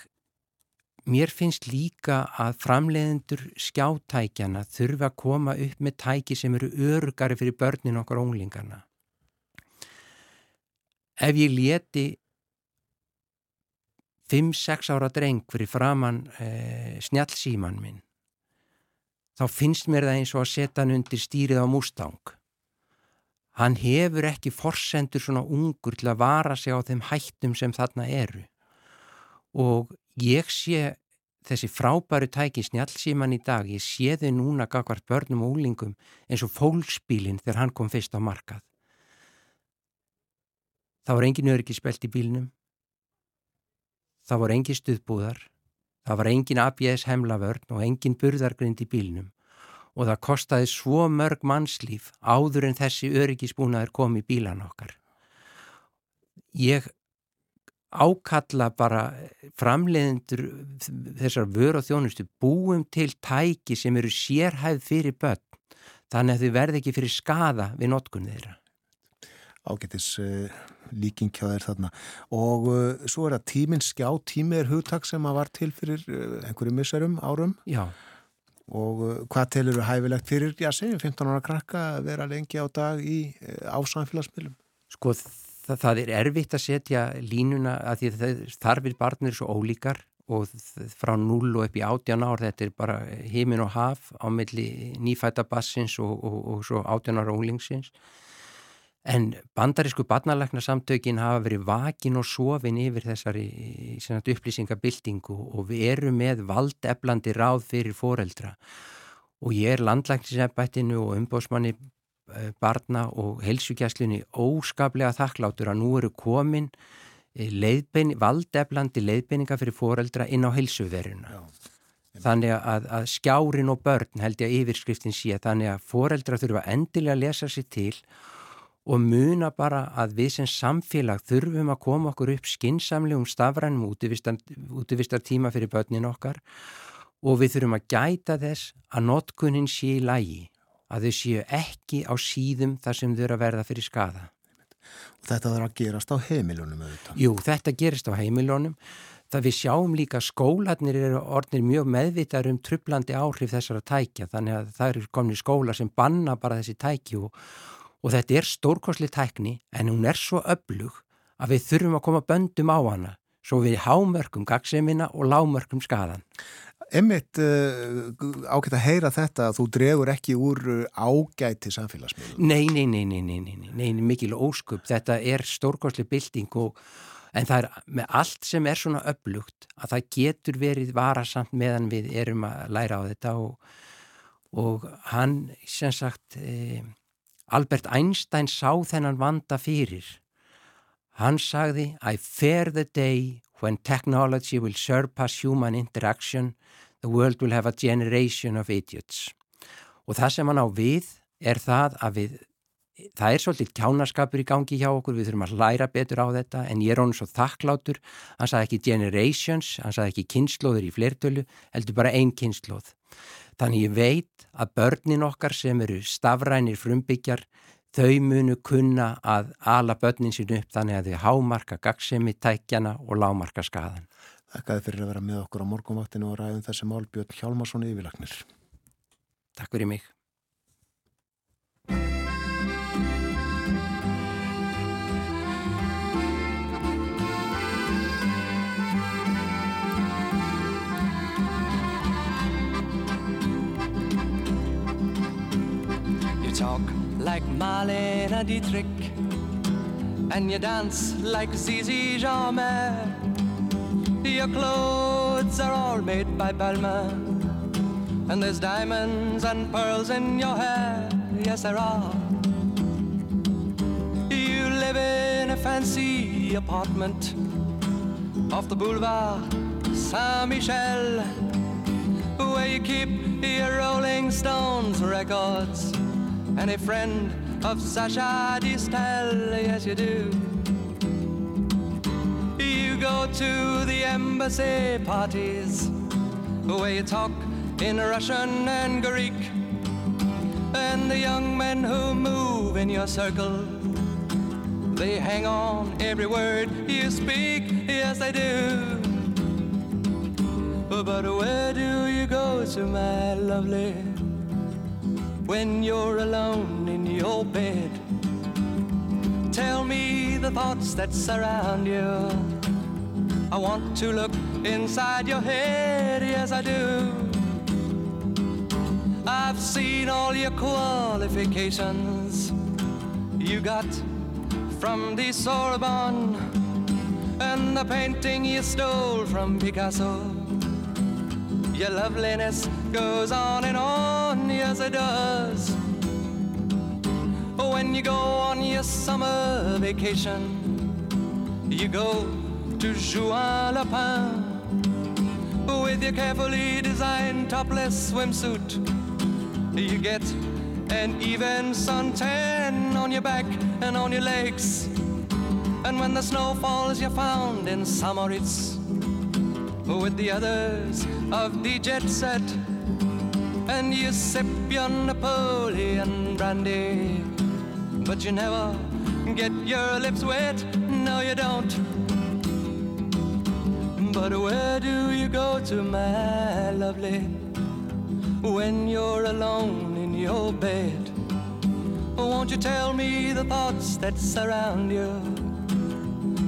mér finnst líka að framleiðendur skjátækjana þurfa að koma upp með tæki sem eru örugari fyrir börnin okkar ónglingarna ef ég leti 5-6 ára dreng fyrir framann e, snjálfsíman minn þá finnst mér það eins og að setja hann undir stýrið á mústang hann hefur ekki forsendur svona ungur til að vara sig á þeim hættum sem þarna eru og ég sé þessi frábæru tæki snjálfsíman í dag, ég sé þau núna gagvart börnum og úlingum eins og fólksbílinn þegar hann kom fyrst á markað. Það var engin öryggispelt í bílinum, það var engin stuðbúðar, það var engin ABS hemlavörn og engin burðargrind í bílinum og það kostaði svo mörg mannslíf áður en þessi öryggisbúnaður kom í bílan okkar. Ég ákalla bara framleiðendur þessar vöru og þjónustu búum til tæki sem eru sérhæð fyrir börn þannig að þau verði ekki fyrir skada við notkunni þeirra. Ágætis uh, líking hjá þér þarna og uh, svo er það tíminn skjá, tími er hugtak sem að var til fyrir uh, einhverju misserum árum. Já og uh, hvað telur þú hæfilegt fyrir, já segjum 15 ára krakka að vera lengi á dag í ásamfélagsmiðlum? Sko það, það er erfitt að setja línuna að því þarfir barnir svo ólíkar og frá 0 og upp í 18 ár þetta er bara heimin og haf á milli nýfæta bassins og, og, og svo 18 ára ólingsins En bandarísku barnalæknarsamtökin hafa verið vakin og sofin yfir þessari upplýsingabildingu og við erum með valdeflandi ráð fyrir foreldra og ég er landlæknisembættinu og umbósmanni eh, barna og helsugjastlunni óskaplega þakklátur að nú eru komin eh, leiðbein, valdeflandi leiðbeininga fyrir foreldra inn á helsuveruna. Þannig að, að skjárin og börn held ég að yfirskriftin sé þannig að foreldra þurfa endilega að lesa sér til og og muna bara að við sem samfélag þurfum að koma okkur upp skinsamlegum stafrænum útvistar tíma fyrir börnin okkar og við þurfum að gæta þess að notkunnin sé í lægi, að þau séu ekki á síðum þar sem þau eru að verða fyrir skada. Og þetta þarf að gerast á heimilunum auðvitað? Jú, þetta gerist á heimilunum. Það við sjáum líka skólanir eru orðinir mjög meðvitar um trublandi áhrif þessara tækja þannig að það eru komni skóla sem banna bara þessi tæki og og þetta er stórkosli tækni en hún er svo öflug að við þurfum að koma böndum á hana svo við hámörkum gagsemina og lámörkum skadan. Emmitt uh, ágætt að heyra þetta að þú dregur ekki úr uh, ágæti samfélagsmiðlum. Nei, nei, nei, nei, nei, nei, nei, mikil óskup. Þetta er stórkosli bilding og en það er með allt sem er svona öflugt að það getur verið varasamt meðan við erum að læra á þetta og, og hann sem sagt... E, Albert Einstein sá þennan vanda fyrir. Hann sagði I fear the day when technology will surpass human interaction the world will have a generation of idiots. Og það sem hann á við er það að við það er svolítið kjánaskapur í gangi hjá okkur, við þurfum að læra betur á þetta en ég er honum svo þakklátur, hann sagði ekki generations, hann sagði ekki kynnslóður í flertölu, heldur bara einn kynnslóð. Þannig ég veit að börnin okkar sem eru stafrænir frumbyggjar, þau munu kunna að ala börnin sín upp þannig að þau hámarka gagsemi tækjana og lámarka skadan. Þakkaði fyrir að vera með okkur á morgunvaktinu og ræðum þessi málbjörn Hjálmarsson yfirlagnir. Takk fyrir mig. Like Marlene Dietrich, and you dance like Zizi Jeanmaire. Your clothes are all made by Balmain, and there's diamonds and pearls in your hair. Yes, there are. You live in a fancy apartment off the boulevard Saint Michel, where you keep your Rolling Stones records and a friend of Sasha Distel, yes you do. You go to the embassy parties where you talk in Russian and Greek, and the young men who move in your circle, they hang on every word you speak, yes they do. But where do you go to, my lovely? When you're alone in your bed. Tell me the thoughts that surround you. I want to look inside your head, yes, I do. I've seen all your qualifications you got from the Sorbonne and the painting you stole from Picasso. Your loveliness goes on and on, yes it does. When you go on your summer vacation, you go to Juan Lapin with your carefully designed topless swimsuit. You get an even suntan on your back and on your legs. And when the snow falls, you're found in Samoritz with the others of the jet set. And you sip your Napoleon brandy, but you never get your lips wet. No, you don't. But where do you go to, my lovely, when you're alone in your bed? Won't you tell me the thoughts that surround you?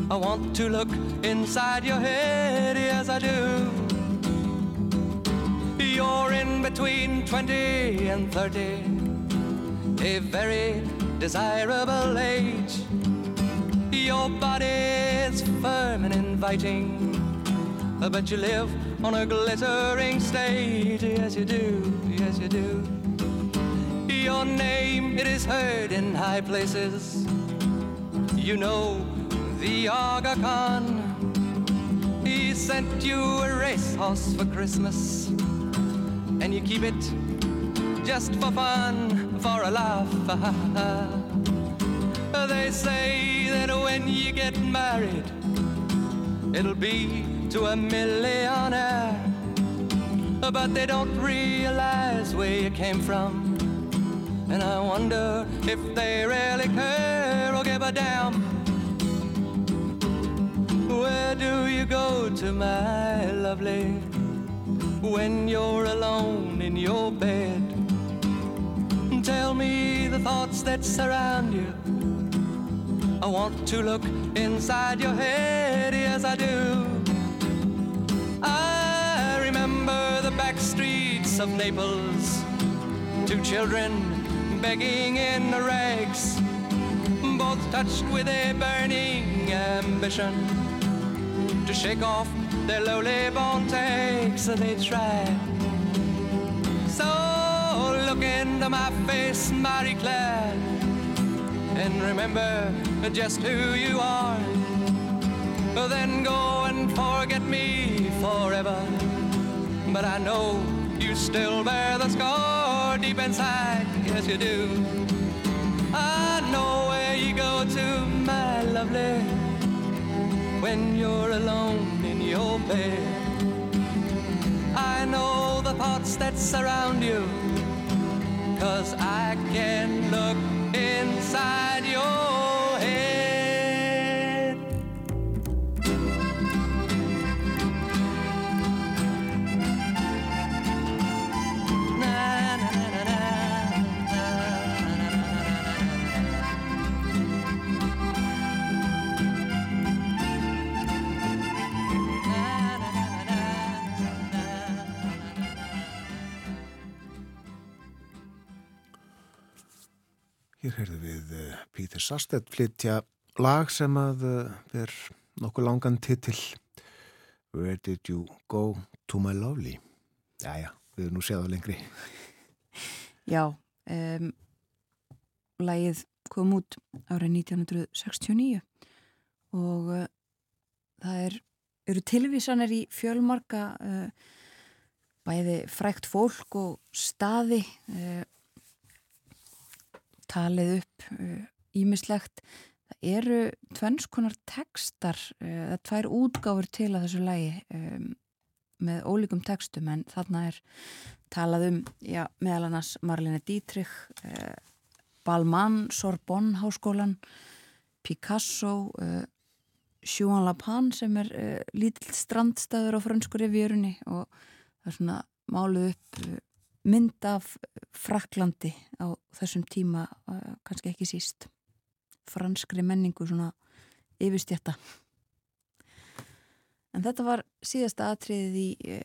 I want to look inside your head, yes I do. You're in between 20 and 30, a very desirable age. Your body is firm and inviting, but you live on a glittering stage, yes you do, yes you do. Your name, it is heard in high places. You know the Aga Khan. He sent you a racehorse for Christmas, and you keep it just for fun, for a laugh. they say that when you get married, it'll be to a millionaire. But they don't realize where you came from. And I wonder if they really care or give a damn. Where do you go to, my lovely, when you're alone in your bed? Tell me the thoughts that surround you. I want to look inside your head, yes, I do. I remember the back streets of Naples, two children begging in rags, both touched with a burning ambition to shake off their lowly born takes they try. So look into my face, Marie Claire, and remember just who you are. Then go and forget me forever. But I know you still bear the scar deep inside, yes you do. I know where you go to, my lovely when you're alone your bed. I know the thoughts that surround you, cause I can look inside your Sastet flytja lag sem að uh, er nokkuð langan titil Where did you go to my lovely? Jæja, við erum nú séð á lengri. Já, um, lagið kom út árið 1969 og uh, það er, eru tilvísanir í fjölmarka uh, bæði frækt fólk og staði uh, talið upp ímislegt. Það eru tvennskonar tekstar, það er tvær útgáfur til að þessu lagi um, með ólíkum tekstum en þarna er talað um, já, meðal annars Marlene Dietrich, eh, Balmain, Sorbonne háskólan, Picasso, eh, Juan Lapin sem er eh, lítill strandstæður á fransku revjörunni og það er svona máluð upp eh, mynd af Fraklandi á þessum tíma, eh, kannski ekki síst, franskri menningu svona yfirstjætta. En þetta var síðasta atriðið í eh,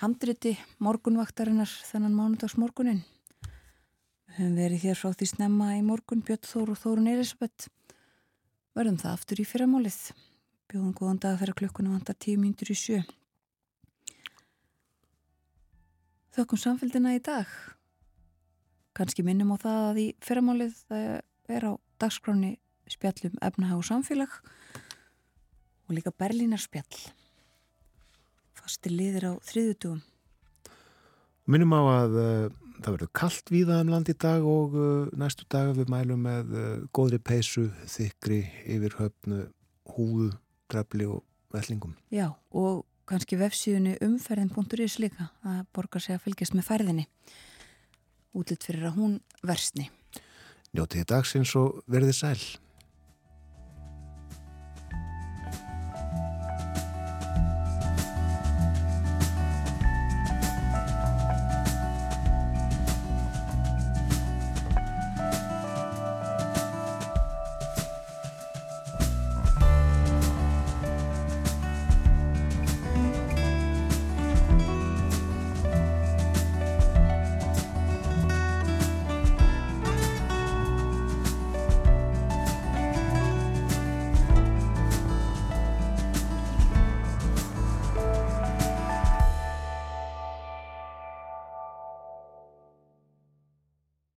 handriti morgunvaktarinnar þennan mánudags morgunin. Við höfum verið hér frá því snemma í morgun, Björn Þór og Þórun Elisabeth. Verðum það aftur í fyrramálið. Bjóðum góðan dag þegar klukkunum vantar tíu mínútur í sjö. þökkum samfélgina í dag. Kanski minnum á það að í fyrramálið er á dagskráni spjallum efnahag og samfélag og líka Berlínar spjall. Fasti liðir á þriðutugum. Minnum á að uh, það verður kallt víða um land í dag og uh, næstu dag við mælum með uh, góðri peysu, þykri, yfirhöfnu, húðu, drefli og vellingum. Já, og kannski vefsíðunni umferðin.is líka að borga sig að fylgjast með ferðinni. Útlitt fyrir að hún versni. Njótið dagsins og verðið sæl.